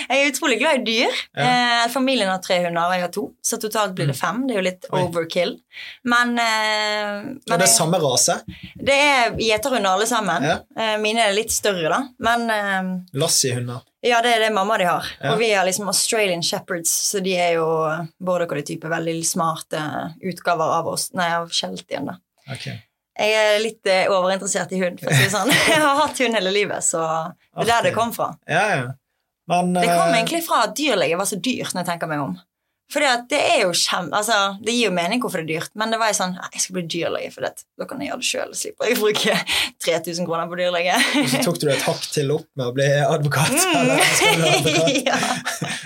jeg er utrolig glad i dyr. Ja. Eh, familien har tre hunder, og jeg har to, så totalt blir det fem. Det er jo litt Oi. overkill. Men, eh, Og det er samme rase. det er gjeterhunder alle sammen. Ja. Eh, mine er litt større, da. Men eh, Lassie-hunder. Ja, det er det mamma de har. Ja. Og vi har liksom Australian Shepherds, så de er jo border collie-type, veldig smarte utgaver av oss, nei, av Sheltien, da. Ok. Jeg er litt eh, overinteressert i hund. for å si det sånn. Jeg har hatt hund hele livet, så det er der det kom fra. Ja, ja. Men Det kom eh, egentlig fra at dyrlege var så dyrt, når jeg tenker meg om. Fordi at det er jo kjem... Altså, det gir jo mening hvorfor det er dyrt, men det var jo sånn Jeg skal bli dyrlege, for det. da kan jeg gjøre det sjøl. Slipper jeg å bruke 3000 kroner på dyrlege. så tok du et hakk til opp med å bli advokat. Eller skal advokat? Mm. ja.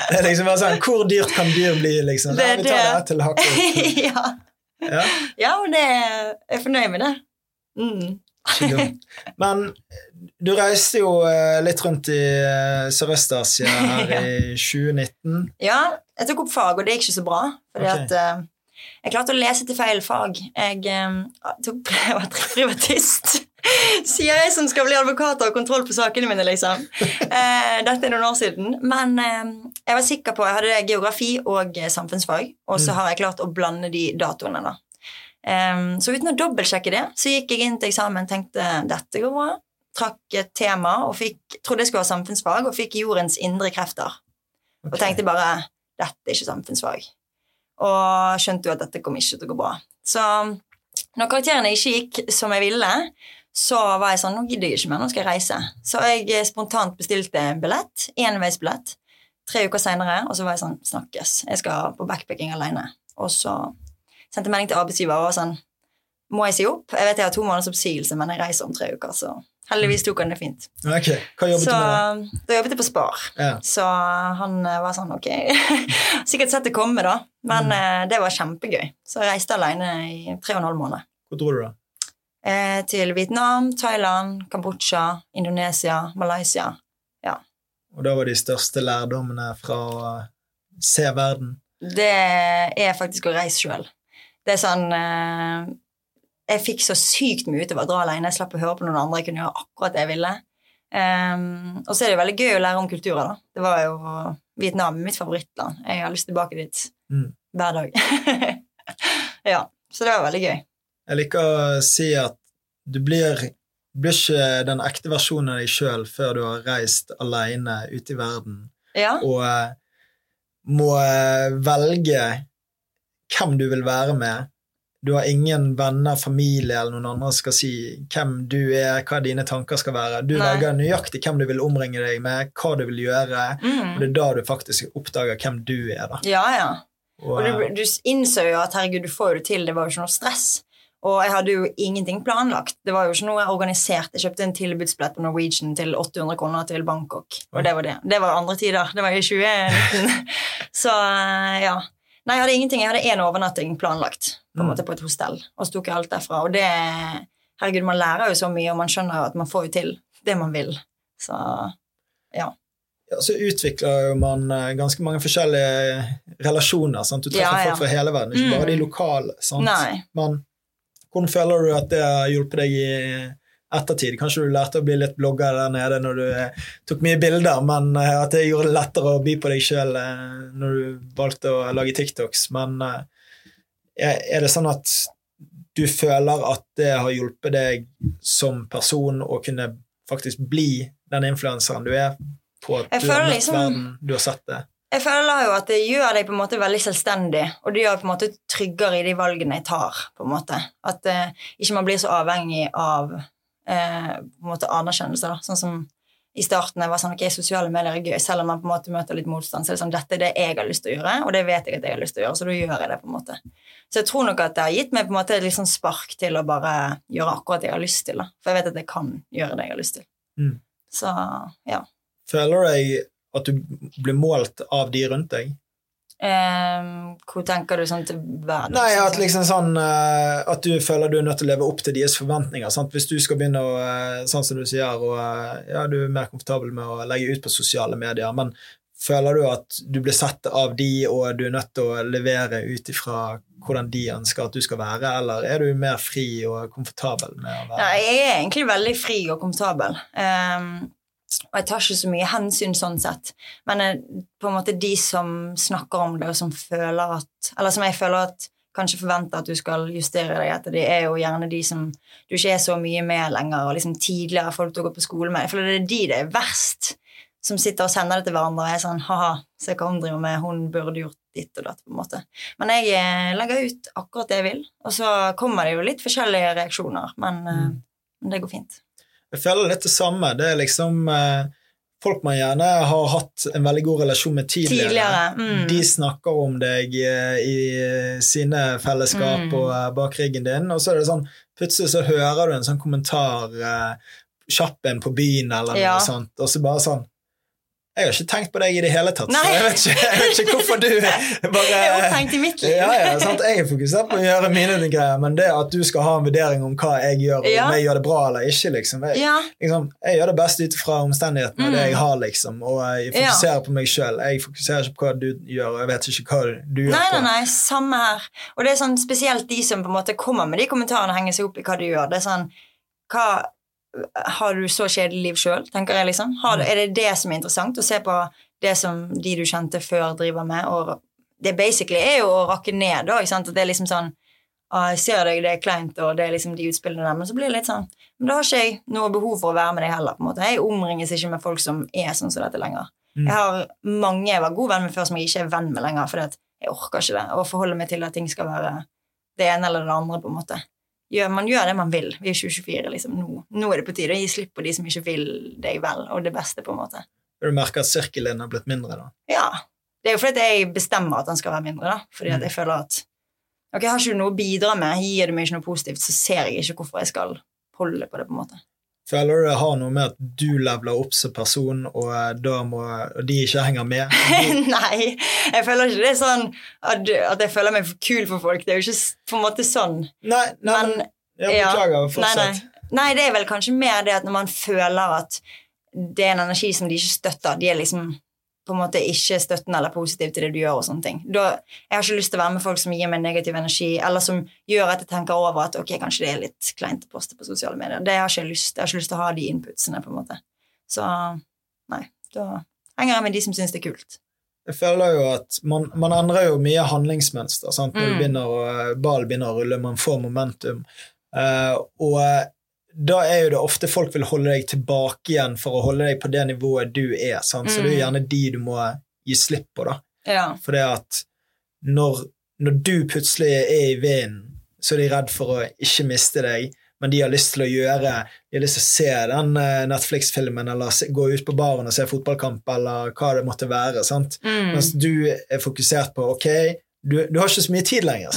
Det er liksom bare sånn, Hvor dyrt kan dyr bli, liksom? Det Ja, vi tar det. her til opp. ja. Ja, ja, men det jeg er fornøyd med det. Mm. Men du reiste jo eh, litt rundt i eh, Sørøst-Asia her i 2019. Ja, jeg tok opp fag, og det gikk ikke så bra. Fordi okay. at eh, jeg klarte å lese til feil fag. Jeg eh, tok, jeg var privatist. Sier jeg som skal bli advokat og ha kontroll på sakene mine, liksom. Uh, dette er noen år siden. Men eh, jeg var sikker på Jeg hadde geografi og samfunnsfag, og så Mm. har jeg klart å blande de datoene, da. Um, så uten å dobbeltsjekke det, så gikk jeg inn til eksamen tenkte dette går bra. Trakk et tema og fikk, trodde jeg skulle ha samfunnsfag, og fikk jordens indre krefter. Og tenkte bare dette er ikke samfunnsfag. Og skjønte jo at dette kom ikke til å gå bra. Så når karakterene ikke gikk som jeg ville, så var jeg sånn Nå gidder jeg ikke mer, nå skal jeg reise. Så jeg eh, spontant bestilte en billett, enveisbillett, tre uker seinere, og så var jeg sånn Snakkes. Jeg skal på backpacking alene. Og så sendte jeg melding til arbeidsgiver og var sånn Må jeg si opp? Jeg vet jeg har to måneders oppsigelse, men jeg reiser om tre uker, så heldigvis tok han det fint. Ok, Hva jobbet Så du med? da da jobbet jeg på Spar. Ja. Så han eh, var sånn Ok. Sikkert sett det komme, da. Men Mm. eh, det var kjempegøy. Så jeg reiste alene i tre og en halv måned. Hvor dro du, da? Eh, til Vietnam, Thailand, Kambodsja, Indonesia, Malaysia. Og da var de største lærdommene fra å se verden. Det er faktisk å reise sjøl. Det er sånn eh, Jeg fikk så sykt mye ut av å dra alene. Jeg slapp å høre på noen andre. Jeg kunne gjøre akkurat det jeg ville. Um, og så er det jo veldig gøy å lære om kulturer. da. Det var jo Vietnam mitt favorittland. Jeg har lyst tilbake dit Mm. hver dag. ja, Så det var veldig gøy. Jeg liker å si at du blir, blir ikke den ekte versjonen av deg sjøl før du har reist alene ut i verden Ja, og eh, må eh, velge hvem du vil være med. Du har ingen venner, familie eller noen andre som skal si hvem du er, hva dine tanker skal være. Du Nei. velger nøyaktig hvem du vil omringe deg med, hva du vil gjøre. Og mm. det er da du faktisk oppdager hvem du er. da. ja. ja. Og, Og eh, du, du innså jo at herregud, du får jo det til, det var jo ikke noe stress. Og jeg hadde jo ingenting planlagt. Det var jo ikke noe jeg organiserte. Jeg kjøpte en tilbudsbillett på Norwegian til 800 kroner til Bangkok. Og det var det. Det var andre tider. Det var i 2019. Så eh, ja. Nei, jeg hadde ingenting. Jeg hadde én overnatting planlagt på en Mm. måte på et hostell, og så tok jeg alt derfra. Og det Herregud, man lærer jo så mye, og man skjønner jo at man får jo til det man vil. Så ja, Ja, så utvikler jo man eh, ganske mange forskjellige relasjoner. Sant? Du treffer Ja, ja. folk fra hele verden, ikke Mm. bare de lokale. Sant? Nei. Men hvordan føler du at det har hjulpet deg i ettertid? Kanskje du lærte å bli litt blogger der nede når du eh, tok mye bilder, men eh, at det gjorde det lettere å by på deg sjøl når du valgte å lage TikToks. Men eh, er det sånn at du føler at det har hjulpet deg som person å kunne faktisk bli den influenseren du er, på at du har liksom- verden, du har sett det? Jeg føler jo at det gjør deg på en måte veldig selvstendig, og det gjør på en måte tryggere i de valgene jeg tar. på en måte. At uh, ikke man blir så avhengig av eh, på en måte anerkjennelse. da. Sånn som i starten jeg var sånn, ok, sosiale medier er gøy, selv om man på en måte møter litt motstand. så er det sånn, Dette er det jeg har lyst til å gjøre, og det vet jeg at jeg har lyst til å gjøre, så da gjør jeg det. på en måte. Så jeg tror nok at det har gitt meg på en måte et litt sånn spark til å bare gjøre akkurat det jeg har lyst til. da. For jeg vet at jeg kan gjøre det jeg har lyst til. Mm. Så ja. Føler du deg at du blir målt av de rundt deg? Ehm, hvor tenker du sånn til verden? Nei, at liksom sånn uh, At du føler du er nødt til å leve opp til deres forventninger. Sant? Hvis du skal begynne å uh, Sånn som du sier, og eh, ja, du er mer komfortabel med å legge ut på sosiale medier, men føler du at du blir sett av de, og du er nødt til å levere ut ifra hvordan de ønsker at du skal være, eller er du mer fri og komfortabel med å være Nei, jeg er egentlig veldig fri og komfortabel. Ehm, og jeg tar ikke så mye hensyn sånn sett. Men eh, på en måte de som snakker om det, og som føler at Eller som jeg føler at kanskje forventer at du skal justere deg etter, det er jo gjerne de som du ikke er så mye med lenger, og liksom tidligere folk du går på skole med. Føler det er de det er verst, som sitter og sender det til hverandre og er sånn ha-ha, se hva hun driver med, hun burde gjort ditt og datt, på en måte. Men jeg eh, legger ut akkurat det jeg vil, og så kommer det jo litt forskjellige reaksjoner, men eh, Mm. men det går fint. Jeg føler litt det samme. Det er liksom eh, folk man gjerne har hatt en veldig god relasjon med tidligere. Tidligere, mm. De snakker om deg eh, i sine fellesskap Mm. og eh, bak ryggen din, og så er det sånn plutselig så hører du en sånn kommentar eh, kjapp en på byen eller Ja. noe sånt, og så bare sånn Jeg har ikke tenkt på deg i det hele tatt, så jeg vet ikke, jeg vet ikke hvorfor du bare Jeg er opphengt i mitt liv. ja, ja, sant? Jeg er fokusert på å gjøre mine greier, men det at du skal ha en vurdering om hva jeg gjør, og om jeg gjør det bra eller ikke liksom. Jeg, Ja, liksom, jeg gjør det best ut fra omstendighetene Mm. det jeg har, liksom, og jeg fokuserer på meg sjøl. Jeg fokuserer ikke på hva du gjør, og jeg vet ikke hva du gjør. nei, nei, nei, samme her. Og det er sånn spesielt de som på en måte kommer med de kommentarene og henger seg opp i hva du gjør. Det er sånn hva Har du så kjedelig liv sjøl, tenker jeg, liksom? Har, er det det som er interessant? Å se på det som de du kjente før, driver med, og det basically er jo å rakke ned, da? At det er liksom sånn ah, jeg ser deg, det er kleint, og det er liksom de utspillene der, men så blir det litt sånn Men da har ikke jeg noe behov for å være med deg heller, på en måte. Jeg omringes ikke med folk som er sånn som dette lenger. Mm. Jeg har mange jeg var god venn med før, som jeg ikke er venn med lenger, fordi jeg orker ikke det. Å forholde meg til at ting skal være det ene eller det andre, på en måte. Gjør, man gjør det man vil. Vi er 2024, liksom. Nå, nå er det på tide å gi slipp på de som ikke vil deg vel, og det beste, på en måte. Du merker at sirkelen har blitt mindre, da. Ja. Det er jo fordi jeg bestemmer at den skal være mindre, da. Fordi at jeg føler at Ok, har ikke du noe å bidra med, gir det meg ikke noe positivt, så ser jeg ikke hvorfor jeg skal holde på det, på en måte. Føler du det har noe med at du leveler opp som person, og, eh, må, og de ikke henger med? Nei, jeg føler ikke det er sånn at, at jeg føler meg kul for folk. Det er jo ikke på en måte sånn. Nei, nei Men- jeg ja. beklager. Nei, nei. nei, det er vel kanskje mer det at når man føler at det er en energi som de ikke støtter, de er liksom på en måte ikke støttende eller positiv til det du gjør. og sånne ting. Da, jeg har ikke lyst til å være med folk som gir meg negativ energi, eller som gjør at jeg tenker over at ok, kanskje det er litt kleint å poste på sosiale medier. Det har ikke jeg lyst Jeg har ikke lyst til å ha de inputsene. på en måte. Så nei, da henger jeg med de som syns det er kult. Jeg føler jo at man, man endrer jo mye handlingsmønster. Sant? Når Mm. begynner å, ballen begynner å rulle, man får momentum. Uh, og da er jo det ofte folk vil holde deg tilbake igjen for å holde deg på det nivået du er. Sant? Så det er Mm. gjerne de du må gi slipp på. da. Ja. For det at når, når du plutselig er i vinden, så er de redd for å ikke miste deg, men de har lyst til å gjøre De har lyst til å se den eh, Netflix-filmen, eller se, gå ut på baren og se fotballkamp, eller hva det måtte være. sant? Mm. Mens du er fokusert på ok, du, du har ikke så mye tid lenger.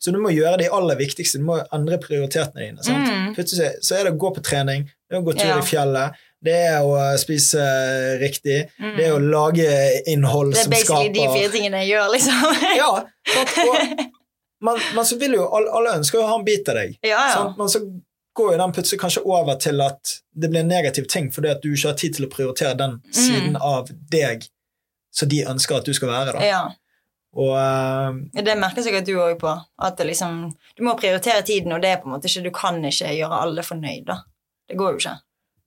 Så du må gjøre de aller viktigste. Du må endre prioritetene dine. Mm. Plutselig så er det å gå på trening, det er å gå tur Ja. i fjellet, det er å spise riktig, Mm. det er å lage innhold Det er basically de fire tingene jeg gjør, liksom. ja. Og, men, men så vil jo alle, alle ønsker jo å ha en bit av deg. ja, ja. Sant? Men så går jo den plutselig kanskje over til at det blir en negativ ting fordi at du ikke har tid til å prioritere den Mm. siden av deg som de ønsker at du skal være. da. ja. Og uh, Det merker sikkert du òg på. At liksom, du må prioritere tiden, og det er på en måte ikke, du kan ikke gjøre alle fornøyd. da. Det går jo ikke.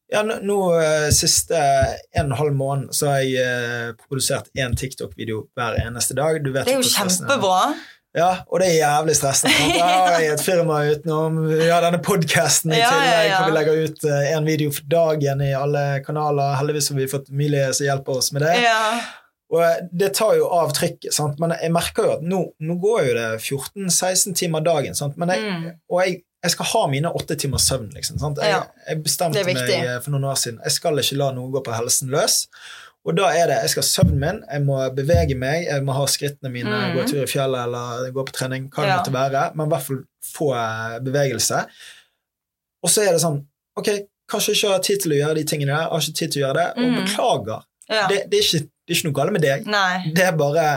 ja, nå, nå eh, siste en og en halv måned så har jeg eh, produsert én TikTok-video hver eneste dag. Du vet Det er jo kjempebra. Ja, og det er jævlig stressende. Da har jeg et firma utenom. Har denne podkasten i Ja, ja, tillegg, ja. hvor vi legger ut én video for dagen i alle kanaler. Heldigvis har vi fått Emilie som hjelper oss med det. Ja. Og eh, det tar jo av trykket, sant? men jeg merker jo at nå, nå går jo det 14-16 timer dagen. Sant? Men jeg, Mm. Og jeg, jeg skal ha mine åtte timers søvn. Liksom, sant? Jeg, jeg bestemte meg eh, for noen år siden jeg skal ikke la noe gå på helsen løs. Og da er det, Jeg skal ha søvnen min, jeg må bevege meg, jeg må ha skrittene mine, Mm. gå tur i fjellet eller gå på trening, hva det Ja. måtte være, men i hvert fall få eh, bevegelse. Og så er det sånn Ok, kanskje ikke har tid til å gjøre de tingene der, har ikke tid til å gjøre det, og Mm. beklager. ja. Det, det, er ikke, det er ikke noe galt med deg. Nei. Det er bare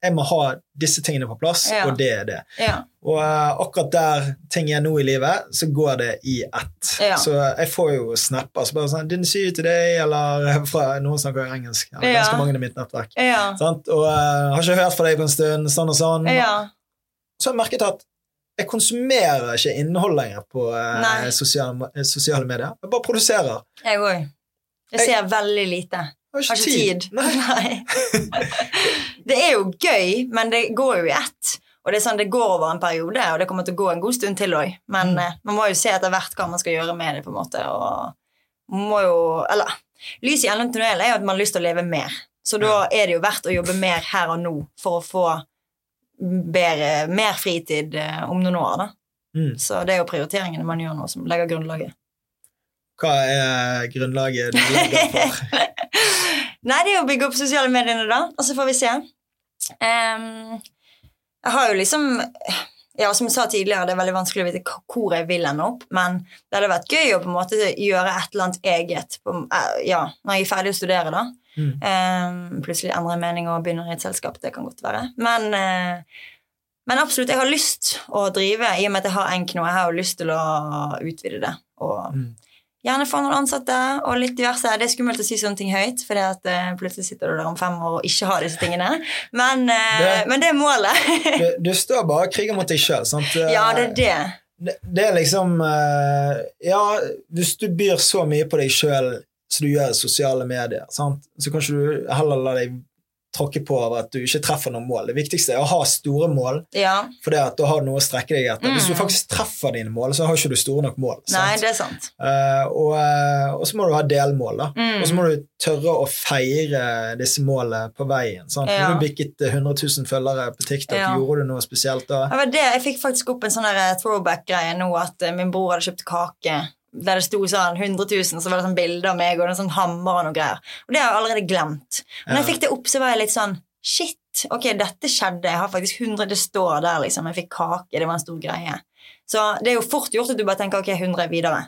Jeg må ha disse tingene på plass, Ja. og det er det. Ja. Og uh, akkurat der ting er nå i livet, så går det i ett. Ja. Så jeg får jo snapper så bare sånn 'Didn't see you today', eller fra Noen snakker jo engelsk. Eller ganske mange i mitt nettverk. Og uh, 'Har ikke hørt fra deg på en stund', sånn og sånn. ja. Så har jeg merket at jeg konsumerer ikke innhold lenger på uh, sosiale, eh, sosiale medier. Jeg bare produserer. Jeg òg. Jeg ser veldig lite. Jeg Har ikke tid. Nei. Nei. Det er jo gøy, men det går jo i ett. Og det er sånn, det går over en periode, og det kommer til å gå en god stund til òg. Men Mm. eh, man må jo se etter hvert hva man skal gjøre med det. på en måte, og man må jo, eller, Lys i enden av tunnelen er jo at man har lyst til å leve mer. Så da er det jo verdt å jobbe mer her og nå for å få bedre, mer fritid eh, om noen år. da. Mm. Så det er jo prioriteringene man gjør nå, som legger grunnlaget. Hva er grunnlaget du legger for? Nei, det er å bygge opp sosiale mediene, da. Og så får vi se. Um, jeg har jo liksom Ja, som jeg sa tidligere, det er veldig vanskelig å vite hvor jeg vil ende opp, men det hadde vært gøy å på en måte gjøre et eller annet eget på, eh, ja, når jeg er ferdig å studere, da. Mm. Um, plutselig endre mening og begynner i et selskap. Det kan godt være. Men, uh, men absolutt, jeg har lyst å drive, i og med at jeg har Enk nå. Jeg har jo lyst til å utvide det. Og Mm. Gjerne få noen ansatte og litt diverse. Det er skummelt å si sånne ting høyt, for plutselig sitter du der om fem år og ikke har disse tingene. Men, uh, Det- men det er målet. Du, du står bare og kriger mot deg sjøl. ja, det er det. det, det er liksom eh, Ja, hvis du byr så mye på deg sjøl som du gjør i sosiale medier, sant? så kan ikke du heller la deg tråkke på av at du ikke treffer noen mål. Det viktigste er å ha store mål, Ja. for det at da har du noe å strekke deg etter. Hvis du Mm. faktisk treffer dine mål, så har ikke du store nok mål. Nei, det er sant. Uh, og, eh, og så må du ha delmål, da. Mm. Og så må du tørre å feire disse målene på veien. Sant? Ja. Når du bikket eh, 100 000 følgere på TikTok, Ja. gjorde du noe spesielt da? Det jeg fikk faktisk opp en sånn throwback-greie nå at eh, min bror hadde kjøpt kake der det sto sånn 100 000, så var det sånn bilde av meg og en sånn hammer og noe greier. Og det har jeg allerede glemt. Men da jeg fikk det opp, så var jeg litt sånn Shit, ok, dette skjedde. Jeg har faktisk 100 Det står der, liksom. Jeg fikk kake. Det var en stor greie. Så det er jo fort gjort at du bare tenker ok, 100 er videre.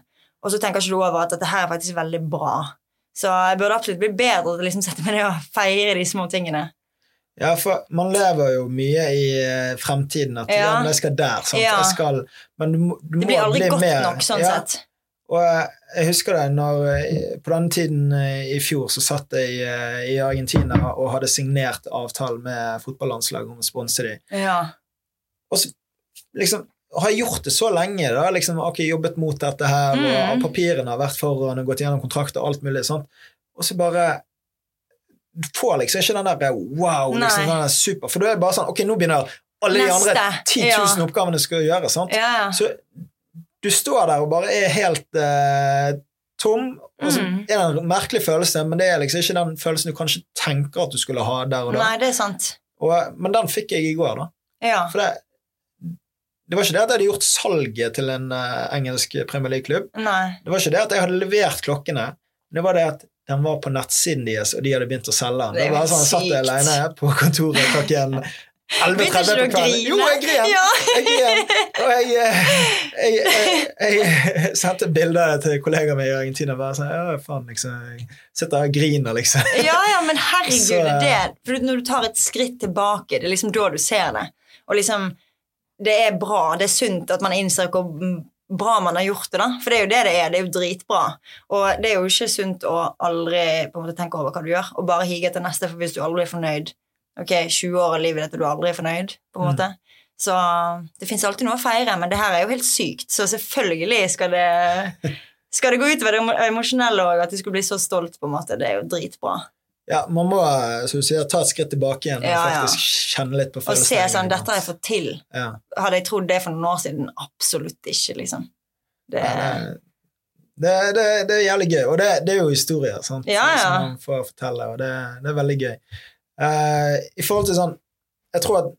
Og så tenker ikke du over at dette her er faktisk veldig bra. Så jeg burde absolutt bli bedre til å liksom sette meg ned og feire de små tingene. Ja, for man lever jo mye i eh, fremtiden. At ja. Ja. men jeg skal der. Sant? Ja. Jeg skal, men du, må- du Det blir aldri bli godt mer. nok, sånn sett. Og eh, jeg husker det når eh, På den tiden eh, i fjor så satt jeg i Argentina og hadde signert avtale med fotballandslaget om å sponse dem. Ja. Og så liksom har jeg gjort det så lenge, da, liksom, ok, jobbet mot dette her, Mm. og papirene har vært foran og gått gjennom kontrakter og alt mulig sånt, og så bare får liksom ikke den der wow, liksom, den der super, for da er det bare sånn Ok, nå begynner alle de andre 10 000 ja. oppgavene skal gjøre. sant? Ja. Så du står der og bare er helt eh, tom, og så Mm. er det en merkelig følelse, men det er liksom ikke den følelsen du kanskje tenker at du skulle ha der og da. Nei, det er sant. Og, men den fikk jeg i går, da. Ja. For det, det var ikke det at jeg hadde gjort salget til en uh, engelsk Premier League-klubb. Det var ikke det at jeg hadde levert klokkene. Det var det at den var på nettsiden deres, og de hadde begynt å selge den. Det var sånn, Jeg satt alene på kontoret og tok 11.30 Begynte ikke du å grine? Jo, jeg gren! Ja. Jeg gren. Og jeg, eh, jeg, jeg, jeg sendte bilder til kollegaen min i Argentina. Bare sånn, ja, faen, liksom, Jeg sitter her og griner, liksom. ja, ja, men herregud, Så- det det. For når du tar et skritt tilbake, det er liksom da du ser det. Og liksom, det er bra, det er sunt at man innser hvor bra man har gjort det, da. For det er jo det det er. Det er jo dritbra. Og det er jo ikke sunt å aldri på en måte tenke over hva du gjør, og bare hige etter neste, for hvis du aldri er fornøyd Ok, 20 år av livet ditt, og du aldri er fornøyd, på en Mm. måte. Så det fins alltid noe å feire, men det her er jo helt sykt, så selvfølgelig skal det skal det gå utover det emo- emosjonelle òg, at du skulle bli så stolt, på en måte. Det er jo dritbra. Ja, Man må som du sier, ta et skritt tilbake igjen og Ja, ja. faktisk kjenne litt på Og se sånn Dette har jeg fått til. Ja. Hadde jeg trodd det for noen år siden? Absolutt ikke, liksom. Det, det, det, det, det er jævlig gøy, og det, det er jo historier sant? Som man får fortelle, og det, det er veldig gøy. Eh, I forhold til sånn Jeg tror at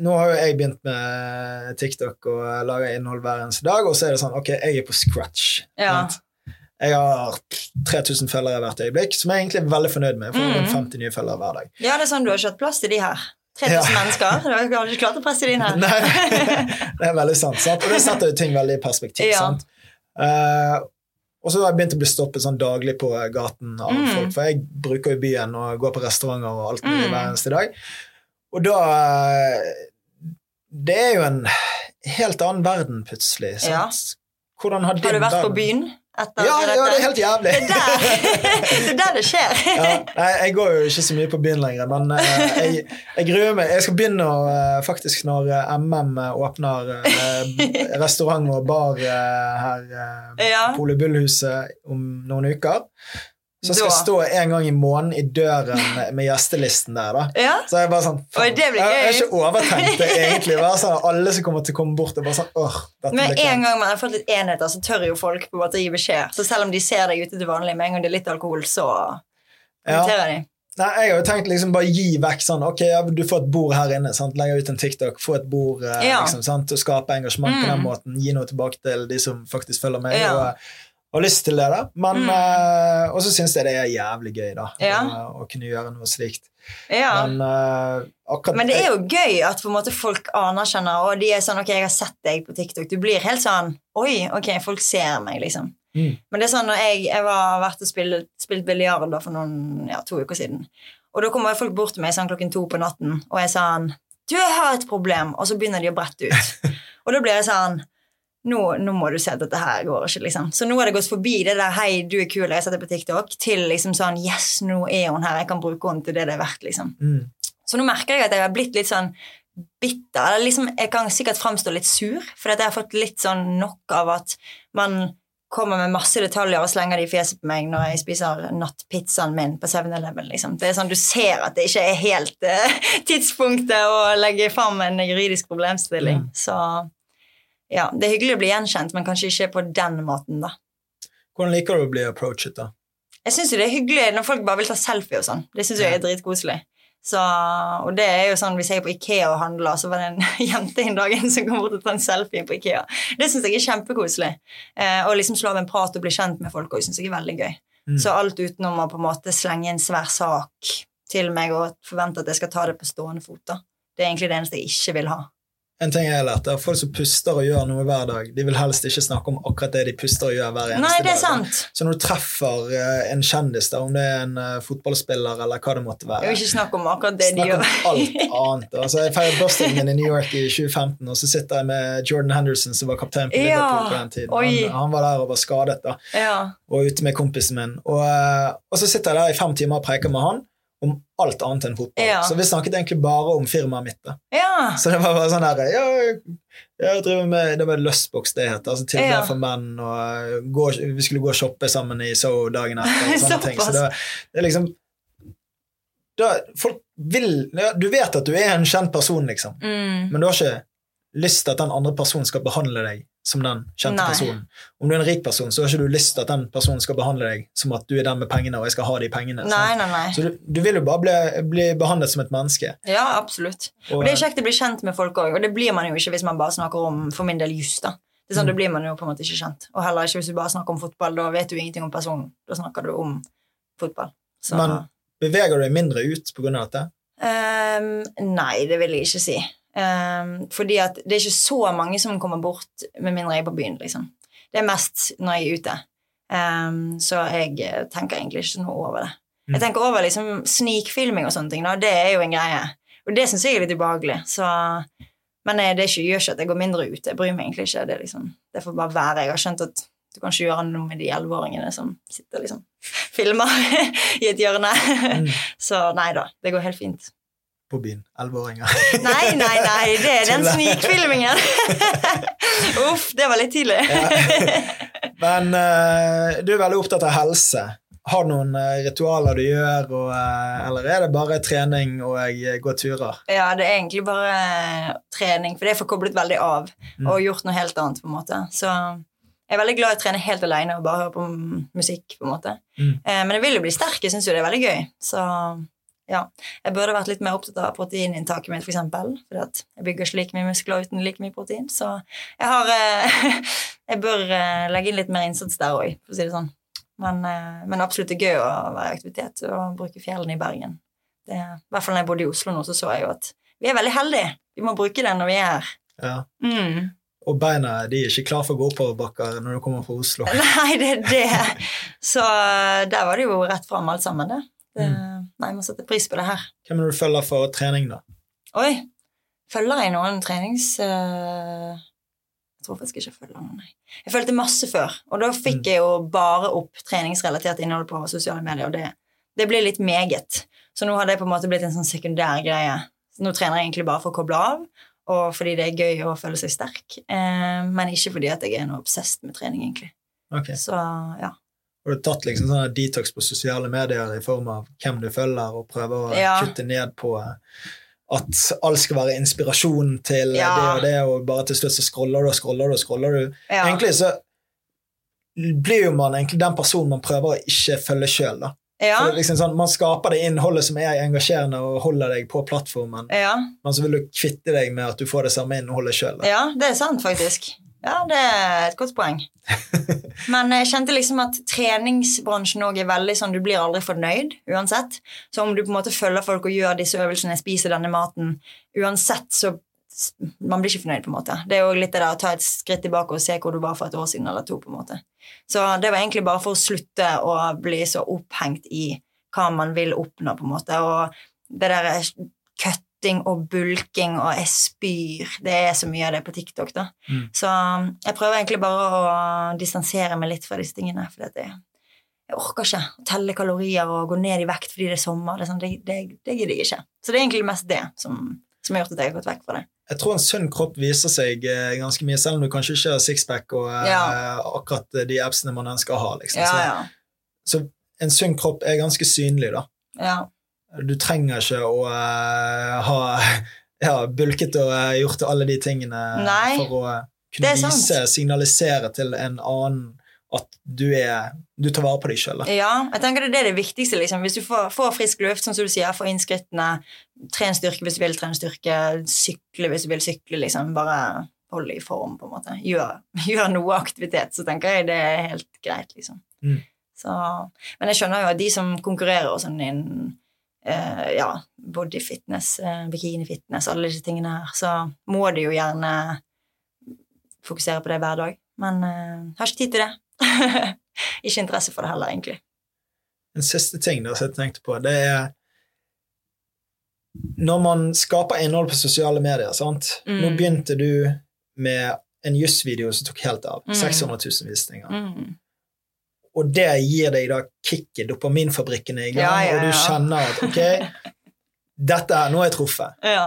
nå har jo jeg begynt med TikTok og lager innhold hver eneste dag, og så er det sånn Ok, jeg er på scratch. Ja. Jeg har 3000 følgere hvert øyeblikk, som jeg egentlig er veldig fornøyd med. Får Mm. rundt 50 nye følgere hver dag. ja, det er sånn du har ikke hatt plass til de her. 3000 Ja. mennesker. Du har ikke klart å presse de inn her. Nei, det er veldig sant, sant? Og det setter jo ting veldig i perspektiv. Ja. sant? Eh, og så har jeg begynt å bli stoppet sånn daglig på gaten av Mm. folk, for jeg bruker jo byen og går på restauranter og alt mulig Mm. hver eneste dag. Og da Det er jo en helt annen verden, plutselig. Ja. Sant? Din Har du vært på byen etter Ja, ja, det er helt jævlig. Det er der det, er skjer. ja, nei, jeg går jo ikke så mye på byen lenger, men uh, jeg, jeg gruer meg. Jeg skal begynne å, eh, faktisk når uh, MM åpner restaurant og bar her eh, Ja. på Ole Bull-huset om noen uker. Så skal Da. jeg stå en gang i måneden i døren med, gjestelisten der, da. Ja. Så jeg bare sånn Oi, det blir Jeg har ikke overtenkt det, egentlig. Bare sånn, alle som kommer til å komme bort, er bare sånn åh, dette blir en gang man har fått litt enheter, så tør jo folk på en måte gi beskjed. Så selv om de ser deg ute til vanlig, med en gang det er litt alkohol, så Ja. de. Nei, jeg har jo tenkt liksom bare gi vekk sånn Ok, ja, du får et bord her inne. Sant? Legger ut en TikTok, få et bord eh, Ja. liksom, sant? og skape engasjement på den Mm. måten. Gi noe tilbake til de som faktisk følger med. Ja. Og har lyst til det, da. Men, Mm. uh, og så syns jeg det er jævlig gøy, da. Ja. Å, å kunne gjøre noe slikt. Ja. Men uh, Men det er jo gøy at måte folk anerkjenner, og de er sånn Ok, jeg har sett deg på TikTok. Du blir helt sånn Oi, ok, folk ser meg, liksom. Mm. Men det er sånn når jeg, jeg var vært og spilt, spilt biljard for noen, ja, to uker siden. Og da kommer folk bort til meg sånn klokken to på natten, og jeg sånn Du, jeg har et problem. Og så begynner de å brette ut. og da blir jeg sånn nå, nå må du se at dette her går ikke, liksom. Så nå har det gått forbi det der 'hei, du er kul, jeg setter på TikTok', til liksom sånn 'yes, nå er hun her, jeg kan bruke henne til det det er verdt', liksom. mm. Så nå merker jeg at jeg har blitt litt sånn bitter. Eller liksom, jeg kan sikkert framstå litt sur, for jeg har fått litt sånn nok av at man kommer med masse detaljer og slenger de i fjeset på meg når jeg spiser nattpizzaen min på 7-Eleven. Liksom. Det er sånn, Du ser at det ikke er helt uh, tidspunktet å legge fram en juridisk problemstilling. Mm. Så ja, det er hyggelig å bli gjenkjent, men kanskje ikke på den måten, da. Hvordan liker du å bli approachet, da? Jeg syns det er hyggelig når folk bare vil ta selfie og sånn. Det syns jeg er dritkoselig. Så, og det er jo sånn, Hvis jeg er på Ikea og handler, så var det en jente en dag som kom bort og tok en selfie på Ikea. Det syns jeg er kjempekoselig. Eh, å liksom slå av en prat og bli kjent med folk òg syns jeg er veldig gøy. Mm. Så alt utenom å på en måte slenge en svær sak til meg og forvente at jeg skal ta det på stående fot, da. Det er egentlig det eneste jeg ikke vil ha. En ting jeg har lært, er folk som puster og gjør noe hver dag, de vil helst ikke snakke om akkurat det de puster og gjør hver eneste dag. Nei, det er da. sant. Så når du treffer eh, en kjendis, da, om det er en eh, fotballspiller eller hva det måtte være Jeg vil ikke snakke om akkurat det de gjør. om alt annet. Altså, jeg feiret bursdagen min i New York i 2015, og så sitter jeg med Jordan Henderson, som var kaptein på Ja, Liverpool på den tiden. Han, han var der og var skadet, da, ja. og ute med kompisen min. Og, eh, og så sitter jeg der i fem timer og preker med han om alt annet enn fotball. Ja. Så vi snakket egentlig bare om firmaet mitt. da. ja. Så det var bare sånn der ja, jeg driver med, Det var Lustbox det het. altså Tilbud Ja. for menn. og gå, Vi skulle gå og shoppe sammen i Soho dagen etter. og sånne ting. Så det, det er liksom da, Folk vil ja, Du vet at du er en kjent person, liksom, Mm. men du har ikke lyst til at den andre personen skal behandle deg som den kjente Nei. personen. Om du er en rik person, så har ikke du lyst til at den personen skal behandle deg som at du er den med pengene, og jeg skal ha de pengene. Nei, nei. Så du, du vil jo bare bli, bli behandlet som et menneske. Ja, absolutt. Og det er kjekt å bli kjent med folk òg, og det blir man jo ikke hvis man bare snakker om for min del just. da. Det er sånn, Mm. Da blir man jo på en måte ikke kjent. Og heller ikke hvis du bare snakker om fotball. Da vet du ingenting om personen. Da snakker du om fotball. Så Men- Beveger du deg mindre ut av dette? Um, Nei, det vil jeg ikke si. Ehm, fordi at det er ikke så mange som kommer bort med mindre jeg er på byen, liksom. Det er mest når jeg er ute. Um, så jeg eh, tenker egentlig ikke noe over det. Jeg Mm. tenker over liksom snikfilming og sånne ting. Da. Det er jo en greie. Og det syns jeg er litt ubehagelig. Så, men eh, det ikke, gjør ikke at jeg går mindre ut. Jeg bryr meg egentlig ikke. Det, liksom, det får bare være. Jeg har skjønt at du kan ikke gjøre noe med de elleveåringene som sitter liksom filmer i et hjørne. Mm. Så nei da, det går helt fint. På byen? Elleveåringer? Nei, nei, nei, det er den snikfilmingen. Uff, det var litt tidlig. Men uh, du er veldig opptatt av helse. Har du noen eh, ritualer du gjør, og, eh, eller er det bare trening og jeg går turer? Ja, det er egentlig bare trening, for det er forkoblet veldig av Mm. og gjort noe helt annet, på en måte. Så jeg er veldig glad i å trene helt alene og bare høre på musikk, på en måte. Mm. Eh, Men jeg vil jo bli sterk, jeg syns jo det er veldig gøy. Så ja, jeg burde vært litt mer opptatt av proteininntaket mitt, for eksempel. For at jeg bygger ikke like mye muskler uten like mye protein. Så jeg har eh, Jeg bør eh, legge inn litt mer innsats der òg, for å si det sånn. Men, eh, men absolutt det er gøy å være i aktivitet og bruke fjellene i Bergen. Det, I hvert fall når jeg bodde i Oslo nå, så så jeg jo at vi er veldig heldige. Vi må bruke det når vi er her. Ja. Mm. Og beina de er ikke klar for å gå oppoverbakker når du kommer fra Oslo. Nei, det er det. Så der var det jo rett fram alt sammen, det. Det Nei, jeg må sette pris på det her. Hvem er det du følger for trening, da? Oi! Følger jeg noen trenings... Uh, Jeg tror faktisk ikke jeg følger noen, nei. Jeg fulgte masse før, og da fikk Mm. jeg jo bare opp treningsrelatert innhold på sosiale medier, og det, det ble litt meget. Så nå har det på en måte blitt en sånn sekundær greie. Nå trener jeg egentlig bare for å koble av, og fordi det er gøy å føle seg sterk, eh, men ikke fordi at jeg er noe obsessed med trening, egentlig. Okay. Så ja. Har du tatt liksom sånn detox på sosiale medier i form av hvem du følger, og prøver å Ja. kutte ned på eh, at alt skal være inspirasjon til Ja. det og det, og bare til slutt så scroller du og scroller du og scroller du. ja. Egentlig så blir jo man egentlig den personen man prøver å ikke følge sjøl, da. ja. Liksom sånn, man skaper det innholdet som er engasjerende og holder deg på plattformen, ja. men så vil du kvitte deg med at du får det samme innholdet sjøl. Ja, det er sant, faktisk. Ja, det er et godt poeng. Men jeg kjente liksom at treningsbransjen òg er veldig sånn du blir aldri fornøyd uansett. Så om du på en måte følger folk og gjør disse øvelsene, spiser denne maten Uansett så Man blir ikke fornøyd, på en måte. Det er jo litt det der å ta et skritt tilbake og se hvor du var for et år siden eller to. på en måte. Så det var egentlig bare for å slutte å bli så opphengt i hva man vil oppnå, på en måte. Og det der cutting og bulking og jeg spyr Det er så mye av det på TikTok, da. Mm. Så um, jeg prøver egentlig bare å distansere meg litt fra disse tingene. For det, jeg orker ikke å telle kalorier og gå ned i vekt fordi det er sommer. Det, er sånn, det, det, det gidder jeg ikke. Så det er egentlig mest det som som har gjort at jeg har gått vekk fra det. Jeg tror en sunn kropp viser seg eh, ganske mye, selv om du kanskje ikke har sixpack og eh, Ja. akkurat de appsene man ønsker å ha. Liksom. Ja, Så, så en sunn kropp er ganske synlig, da. ja. Du trenger ikke å uh, ha ja, bulket og uh, gjort alle de tingene Nei, for å kunne er sant. vise, signalisere til en annen at du, er, du tar vare på deg sjøl. Ja, jeg tenker det er det viktigste. Liksom. Hvis du får, får frisk luft, som du sier, får inn skrittene, tren styrke hvis du vil trene styrke, sykle hvis du vil sykle, liksom. bare holde i form, på en måte. Gjør, gjør noe aktivitet, så tenker jeg det er helt greit, liksom. Mm. Så, men jeg skjønner jo at de som konkurrerer og sånn innen eh, ja, body fitness, eh, bikini fitness, alle disse tingene her, så må du jo gjerne fokusere på det hver dag. Men eh, har ikke tid til det. ikke interesse for det heller, egentlig. En siste ting da, som jeg tenkte på, det er Når man skaper innhold på sosiale medier sant? Mm. Nå begynte du med en jussvideo som tok helt av. Mm. 600 000 visninger. Mm. Og det gir deg da kicket, dopaminfabrikken i gang, Ja, ja, og du kjenner at ok, dette er, nå er jeg truffet. Ja.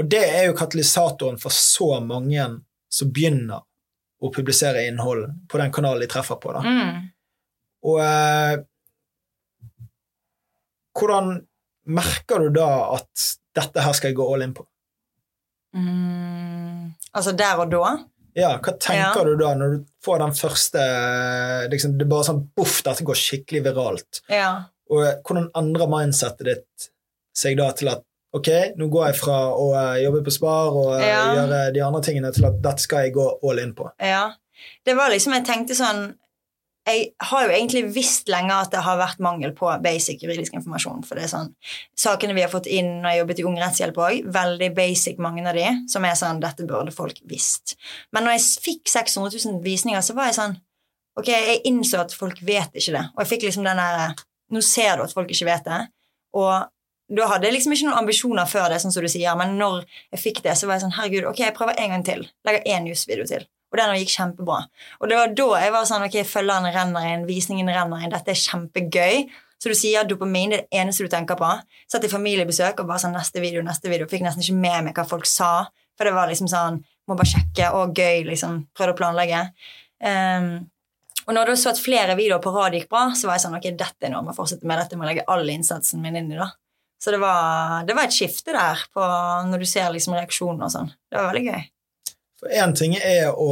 Og det er jo katalysatoren for så mange som begynner å publisere innhold på den kanalen de treffer på. da. Mm. Og eh, hvordan merker du da at dette her skal jeg gå all in på? Mm. Altså der og da? Ja, Hva tenker Ja. du da når du får den første liksom, Det er bare sånn boff, dette går skikkelig viralt. Ja. Og eh, hvordan endrer mindsettet ditt seg da til at ok, nå går jeg fra å eh, jobbe på Spar og eh, Ja. gjøre de andre tingene, til at dette skal jeg gå all in på? ja. Det var liksom, jeg tenkte sånn Jeg har jo egentlig visst lenge at det har vært mangel på basic juridisk informasjon. For det er sånn Sakene vi har fått inn når jeg jobbet i Ung Rettshjelp òg, veldig basic, mange av de, som er sånn Dette burde folk visst. Men når jeg fikk 600 000 visninger, så var jeg sånn Ok, jeg innså at folk vet ikke det. Og jeg fikk liksom den der Nå ser du at folk ikke vet det. Og da hadde jeg liksom ikke noen ambisjoner før det, sånn som du sier, men når jeg fikk det, så var jeg sånn Herregud, ok, jeg prøver en gang til. Legger én jusvideo til. Og den gikk kjempebra. Og det var da jeg var sånn Ok, følgeren renner inn, visningen renner inn, dette er kjempegøy. Så du sier dopamin, det er det eneste du tenker på. Satt i familiebesøk og bare sånn neste video, neste video. Fikk nesten ikke med meg hva folk sa. For det var liksom sånn Må bare sjekke. Å, gøy, liksom. Prøvde å planlegge. Um, og når du så at flere videoer på rad gikk bra, så var jeg sånn Ok, dette er noe jeg må fortsette med. Dette må jeg legge all innsatsen min inn i, da. Så det var, det var et skifte der på når du ser liksom reaksjonen og sånn. Det var veldig gøy. For én ting er å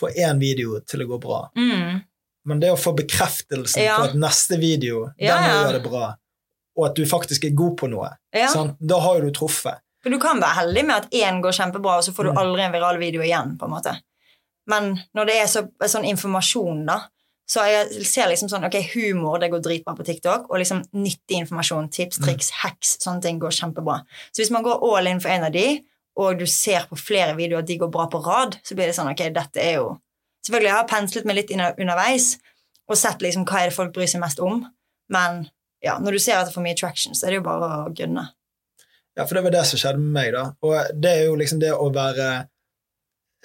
få én video til å gå bra, Mm. men det å få bekreftelsen Ja. på at neste video, Ja, den ja. gjør det bra, og at du faktisk er god på noe, da har jo du truffet. For du kan være heldig med at én går kjempebra, og så får du Mm. aldri en viral video igjen. på en måte. Men når det er så, sånn informasjon, da Så jeg ser liksom sånn Ok, humor det går dritbra på TikTok, og liksom nyttig informasjon, tips, triks, hacks, sånne ting går kjempebra. Så hvis man går all in for en av de, og du ser på flere videoer at de går bra på rad, så blir det sånn Ok, dette er jo Selvfølgelig, jeg har penslet meg litt underveis og sett liksom hva er det folk bryr seg mest om, men ja, når du ser at det får mye traction, så er det jo bare å gunne. Ja, for det var det som skjedde med meg, da. Og det er jo liksom det å være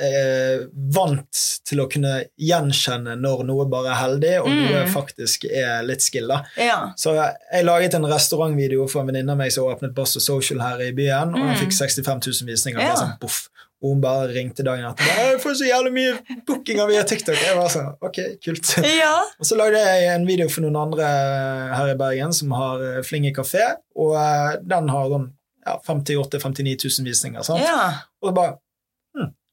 eh, vant til å kunne gjenkjenne når noe bare er heldig, og Mm. noe faktisk er litt skill. Ja. Så jeg, laget en restaurantvideo for en venninne av meg som åpnet Boss og Social her i byen, og den Mm. fikk 65 000 visninger. Ja. Sånn, boff. Og hun bare ringte dagen etter. 'Jeg får så jævlig mye bookinger via TikTok.' Jeg var sånn, ok, kult. ja. Og så lagde jeg en video for noen andre her i Bergen som har eh, Flinge kafé, og eh, den har sånn ja, 58 000-59 000 visninger. Sant? ja. Og bare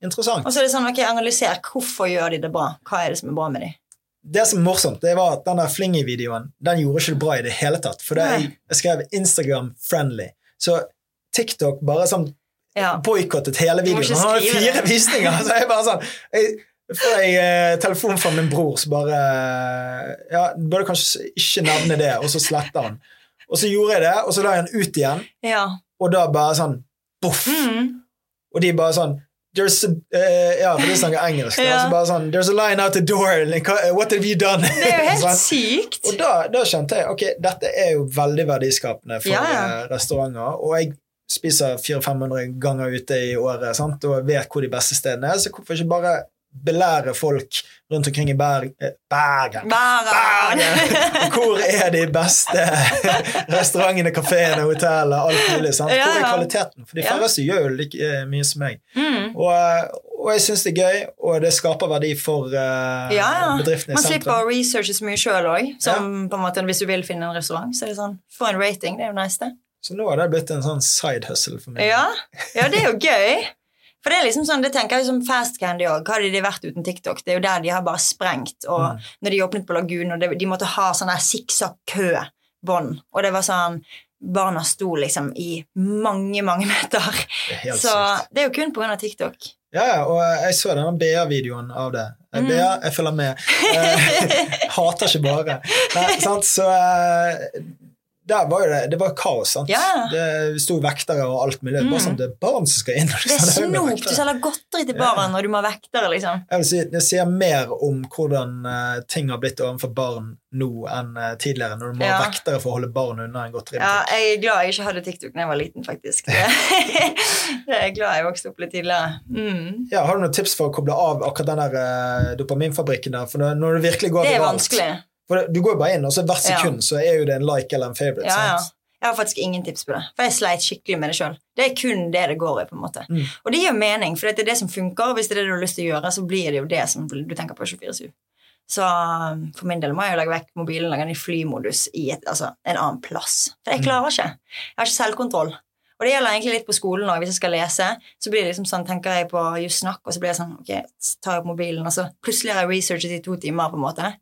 Interessant. Og så er det sånn, ok, analyser hvorfor gjør de det bra. Hva er det som er bra med dem? Det som er morsomt, det var at den der Flingy-videoen den gjorde ikke det bra i det hele tatt. For det jeg, jeg skrev Instagram-friendly. Så TikTok bare sånn Ja. boikottet hele videoen. Han har fire det. visninger! Så jeg bare sånn jeg, får jeg eh, telefon fra min bror som bare Ja, du burde kanskje ikke nevne det, og så sletter han. Og så gjorde jeg det, og så la jeg den ut igjen, Ja. og da bare sånn boff! Mm. Og de bare sånn There's a, eh, ja, for de snakker engelsk. Ja. altså bare sånn There's a line out the door. Like, what have you done? Det er jo helt Sånn. sykt. Og da, da skjønte jeg ok, dette er jo veldig verdiskapende for Ja, ja. eh, restauranter. Og jeg spiser 400-500 ganger ute i året sant? og vet hvor de beste stedene er, så hvorfor ikke bare belære folk rundt omkring i Berg eh, Bergen. Bergen. Bergen! Hvor er de beste restaurantene, kafeene, hotellene, alt mulig? sant? Hvor er kvaliteten? For de færreste gjør jo like eh, mye som meg. Mm. Og, eh, og jeg syns det er gøy, og det skaper verdi for uh, Ja, ja. bedriftene Man slipper å researche så mye sjøl òg. Hvis du vil finne en restaurant, så er det sånn Få en rating, det er jo nice, det. Så nå har det blitt en sånn side hustle for meg. Ja, ja det er jo gøy. For det er liksom sånn, det tenker jeg som Fast Candy òg. Hva hadde de vært uten TikTok? Det er jo der de har bare sprengt. Og Mm. når de åpnet på Lagunen, og det, de måtte ha sånn sikksakk-kø-bånd. Og det var sånn Barna sto liksom i mange, mange meter. Det Så sykt. det er jo kun av TikTok. Ja, ja, og jeg så denne BA-videoen av det. Eh, Mm. BA, jeg følger med. Eh, hater ikke bare. Nei, sant? Så eh, der var jo det, det var kaos. sant? Ja. Det sto vektere og alt mulig. Mm. Bare sånn, det er barn som skal inn. Liksom. Det er snop. Du selger godteri til Ja. barn når du må ha vektere, liksom. Jeg vil si, Det sier mer om hvordan uh, ting har blitt overfor barn nå enn uh, tidligere, når du må Ja. ha vektere for å holde barn unna en Ja, jeg er glad jeg ikke hadde TikTok da jeg var liten, faktisk. Det, det er jeg glad jeg vokste opp litt tidligere. Mm. Ja, har du noen tips for å koble av akkurat den der uh, dopaminfabrikken der? For når når det virkelig går Det er viralt- vanskelig. For Du går jo bare inn, og så hvert sekund så er jo det en like eller en favorite. Sant? Jeg har faktisk ingen tips på det, for jeg sleit skikkelig med det sjøl. Det er kun det det går i. på en måte. Mm. Og det gir mening, for det er det som funker, og hvis det er det du har lyst til å gjøre, så blir det jo det som du tenker på 24-7. Så um, for min del må jeg jo legge vekk mobilen legge den i flymodus i et, altså, en annen plass. For jeg Mm. klarer ikke. Jeg har ikke selvkontroll. Og det gjelder egentlig litt på skolen òg. Hvis jeg skal lese, så blir det liksom sånn, tenker jeg på just snakk, og så blir jeg sånn Ok, tar jeg opp mobilen, og så plutselig har jeg researchet i to timer, på en måte.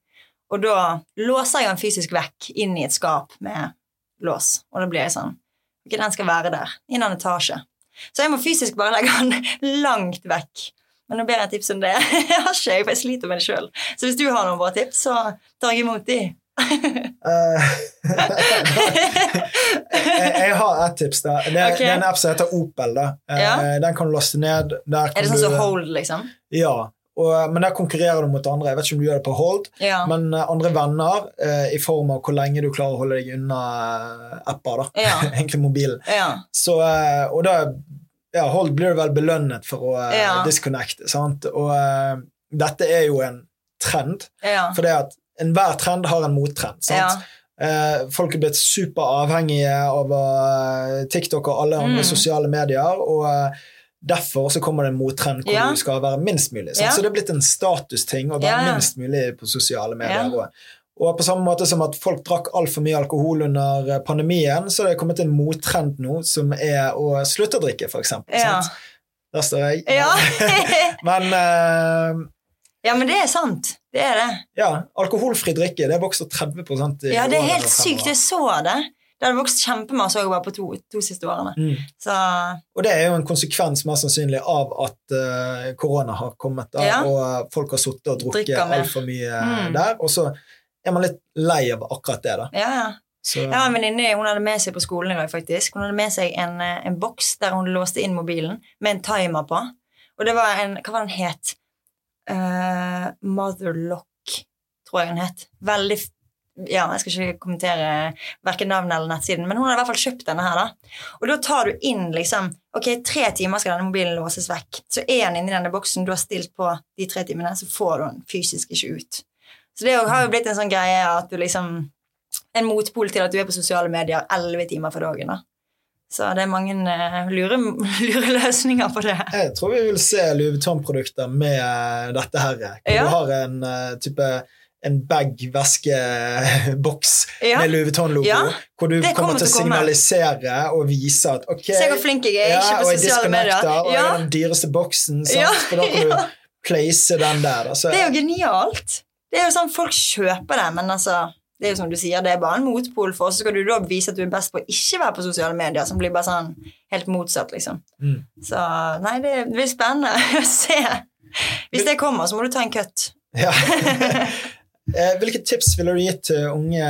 Og da låser jeg den fysisk vekk inn i et skap med lås. Og da blir jeg sånn Ok, den skal være der. I en annen etasje. Så jeg må fysisk bare legge den langt vekk. Men nå ber jeg tips om det jeg har ikke jeg, sliter med det sjøl. Så hvis du har noen bra tips, så tar jeg imot de. Eh, jeg, har et tips. da. Det, Ok. det er en app som heter Opel. da. Eh, Ja. Den kan du laste ned. Er det sånn du, som hold, liksom? Ja. Og, men der konkurrerer du mot andre. Jeg vet ikke om du gjør det på Hold, Ja. men eh, andre venner eh, i form av hvor lenge du klarer å holde deg unna eh, apper. da. Ja. Egentlig mobilen. ja. Så, eh, og da ja, Hold blir du vel belønnet for å eh, Ja. disconnecte. sant? Og uh, dette er jo en trend. ja. For det at enhver trend har en mottrend. sant? ja. Eh, folk er blitt superavhengige av eh, TikTok og alle andre Mm. sosiale medier. og eh, Derfor så kommer det en mottrend hvor Ja. du skal være minst mulig. Så det er blitt en statusting å være minst mulig på sosiale medier. Ja. Og, på samme måte som at folk drakk altfor mye alkohol under eh, pandemien, så er det kommet en mottrend nå som er å slutte å drikke, eksempel. Ja. sant? Der står jeg. Ja. Men uh, ja, men det er sant. Det er det. ja, alkoholfri drikke det vokser 30 i Ja, det er helt sykt. Jeg så det. Det hadde vokst kjempemasse også bare på to, to siste årene. Mm. Så Og det er jo en konsekvens mest sannsynlig av at uh, korona har kommet, da, Ja. og eh, folk har sittet og drukket altfor mye eh, Mm. der. Og så er man litt lei av akkurat det, da. ja, ja. Så, Jeg har en venninne hun hadde med seg på skolen i dag. faktisk. Hun hadde med seg en, eh, en boks der hun låste inn mobilen med en timer på. Og det var en Hva var den het? Uh, Motherlock, tror jeg den het. Veldig ja, Jeg skal ikke kommentere hverken navnet eller nettsiden, men hun har i hvert fall kjøpt denne. her da. Og da tar du inn liksom Ok, tre timer skal denne mobilen låses vekk. Så er den inni denne boksen du har stilt på de tre timene, så får du den fysisk ikke ut. Så det har jo blitt en sånn greie at du liksom En motpol til at du er på sosiale medier elleve timer for dagen. da. Så det er mange eh, lure, lure løsninger på det. jeg tror vi vil se Louis Vuitton-produkter med dette her. Hvor Ja. du har en eh, type en bag-væskeboks Ja. med Louis Vuitton-logo, Ja, hvor du kommer kommer til å signalisere og vise at ok, Se hvor flink jeg er, ja, ikke på sosiale medier. og jeg Ja, har den dyreste boksen, sant? For da kan du place den der. Altså, det er jo genialt. Det er jo sånn Folk kjøper det, men altså det er jo som du sier, det er bare en motpol for oss. Så skal du da vise at du er best på å ikke være på sosiale medier, som blir bare sånn helt motsatt, liksom. Mm. Så nei, det blir spennende å se. Hvis det kommer, så må du ta en cut. Ja. Eh, Hvilke tips ville du gitt til unge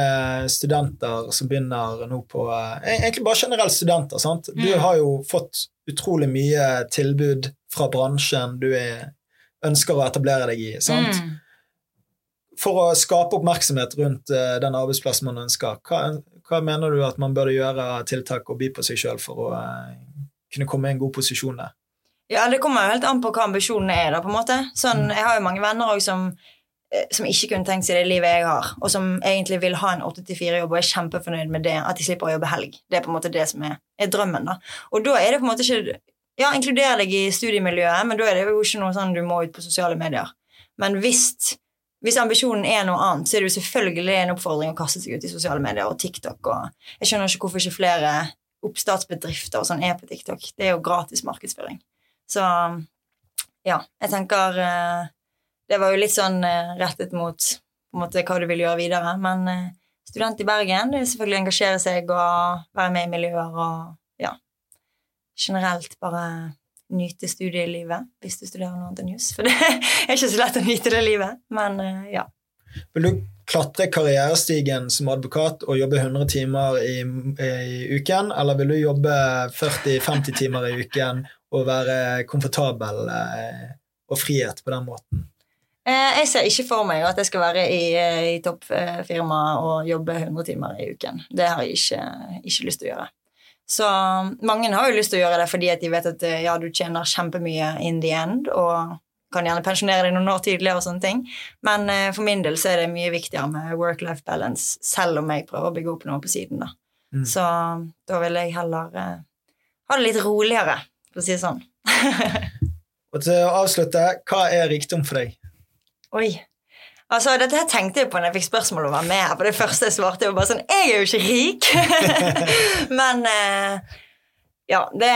studenter som begynner nå på eh, Egentlig bare generelt studenter. sant? Du Mm. har jo fått utrolig mye tilbud fra bransjen du er, ønsker å etablere deg i. sant? Mm. For å skape oppmerksomhet rundt eh, den arbeidsplassen man ønsker, hva, hva mener du at man burde gjøre av tiltak og by på seg sjøl for å kunne komme i en god posisjon der? Ja, det kommer jo helt an på hva ambisjonene er, da, på en måte. Sånn, Mm. jeg har jo mange venner også som, som ikke kunne tenkt seg det livet jeg har, og som egentlig vil ha en 8-4-jobb og er kjempefornøyd med det, at de slipper å jobbe helg. Det er på en måte det som er, er drømmen, da. Og da er det på en måte ikke Ja, inkluder deg i studiemiljøet, men da er det jo ikke noe sånn du må ut på sosiale medier. Men hvis, hvis ambisjonen er noe annet, så er det jo selvfølgelig en oppfordring å kaste seg ut i sosiale medier og TikTok. og Jeg skjønner ikke hvorfor ikke flere oppstartsbedrifter og sånn er på TikTok. Det er jo gratis markedsføring. Så ja, jeg tenker eh, Det var jo litt sånn eh, rettet mot på en måte, hva du vil gjøre videre. Men eh, student i Bergen, det er selvfølgelig å engasjere seg og være med i miljøer og ja, generelt bare nyte studielivet hvis du studerer noe annet enn jus. For det er ikke så lett å nyte det livet. Men eh, ja. Vil du klatre karrierestigen som advokat og jobbe 100 timer i, i uken, eller vil du jobbe 40-50 timer i uken og være komfortabel og frihet på den måten? Eh, Jeg ser ikke for meg at jeg skal være i, eh, i toppfirma og jobbe 100 timer i uken. Det har jeg ikke, ikke lyst til å gjøre. Så mange har jo lyst til å gjøre det fordi at de vet at eh, ja, du tjener kjempemye in the end, og kan gjerne pensjonere deg noen år tidligere og sånne ting. Men for min del så er det mye viktigere med work-life balance, selv om jeg prøver å bygge opp noe på siden, da. Mm. Så da vil jeg heller eh, ha det litt roligere, for å si det sånn. Og til å avslutte, hva er rikdom for deg? Oi. Altså, Dette her tenkte jeg på når jeg fikk spørsmål om å være med her. For det første jeg svarte, var bare sånn Jeg er jo ikke rik! Men eh, ja, det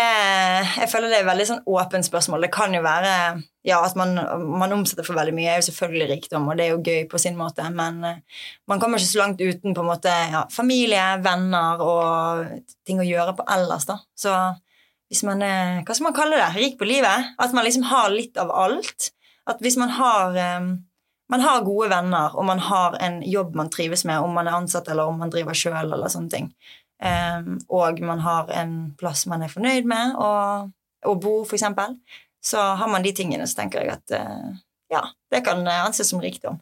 Jeg føler det er veldig sånn åpent spørsmål. Det kan jo være ja, at man, man omsetter for veldig mye. er jo selvfølgelig rikdom, og det er jo gøy på sin måte. Men eh, man kommer ikke så langt uten på en måte ja, familie, venner og ting å gjøre på ellers. da. Så hvis man er Hva skal man kalle det? Rik på livet? At man liksom har litt av alt. At hvis man har eh, man har gode venner, og man har en jobb man trives med, om man er ansatt eller om man driver sjøl, eller sånne ting. Um, og man har en plass man er fornøyd med, og, og bo, for eksempel. Så har man de tingene, så tenker jeg at uh, ja, det kan anses som rikdom.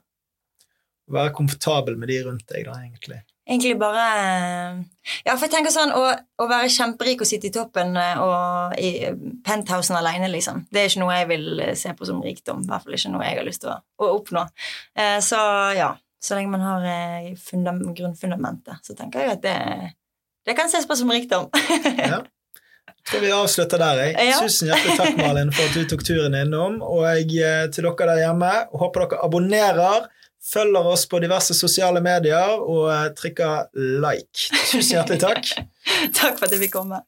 Være komfortabel med de rundt deg, da, egentlig. Egentlig bare Ja, for jeg tenker sånn å, å være kjemperik og sitte i toppen eh, og i penthousen alene, liksom. Det er ikke noe jeg vil eh, se på som rikdom. I hvert fall ikke noe jeg har lyst til å, å oppnå. Eh, så ja, så lenge man har eh, fundam, grunnfundamentet, så tenker jeg at det, det kan ses på som rikdom. Ja. Jeg tror vi avslutter der. Jeg. Ja. Tusen hjertelig takk, Malin, for at du tok turen innom. Og jeg, eh, til dere der hjemme, håper dere abonnerer, følger oss på diverse sosiale medier og eh, trykker like. Tusen hjertelig takk. Takk for at jeg fikk komme.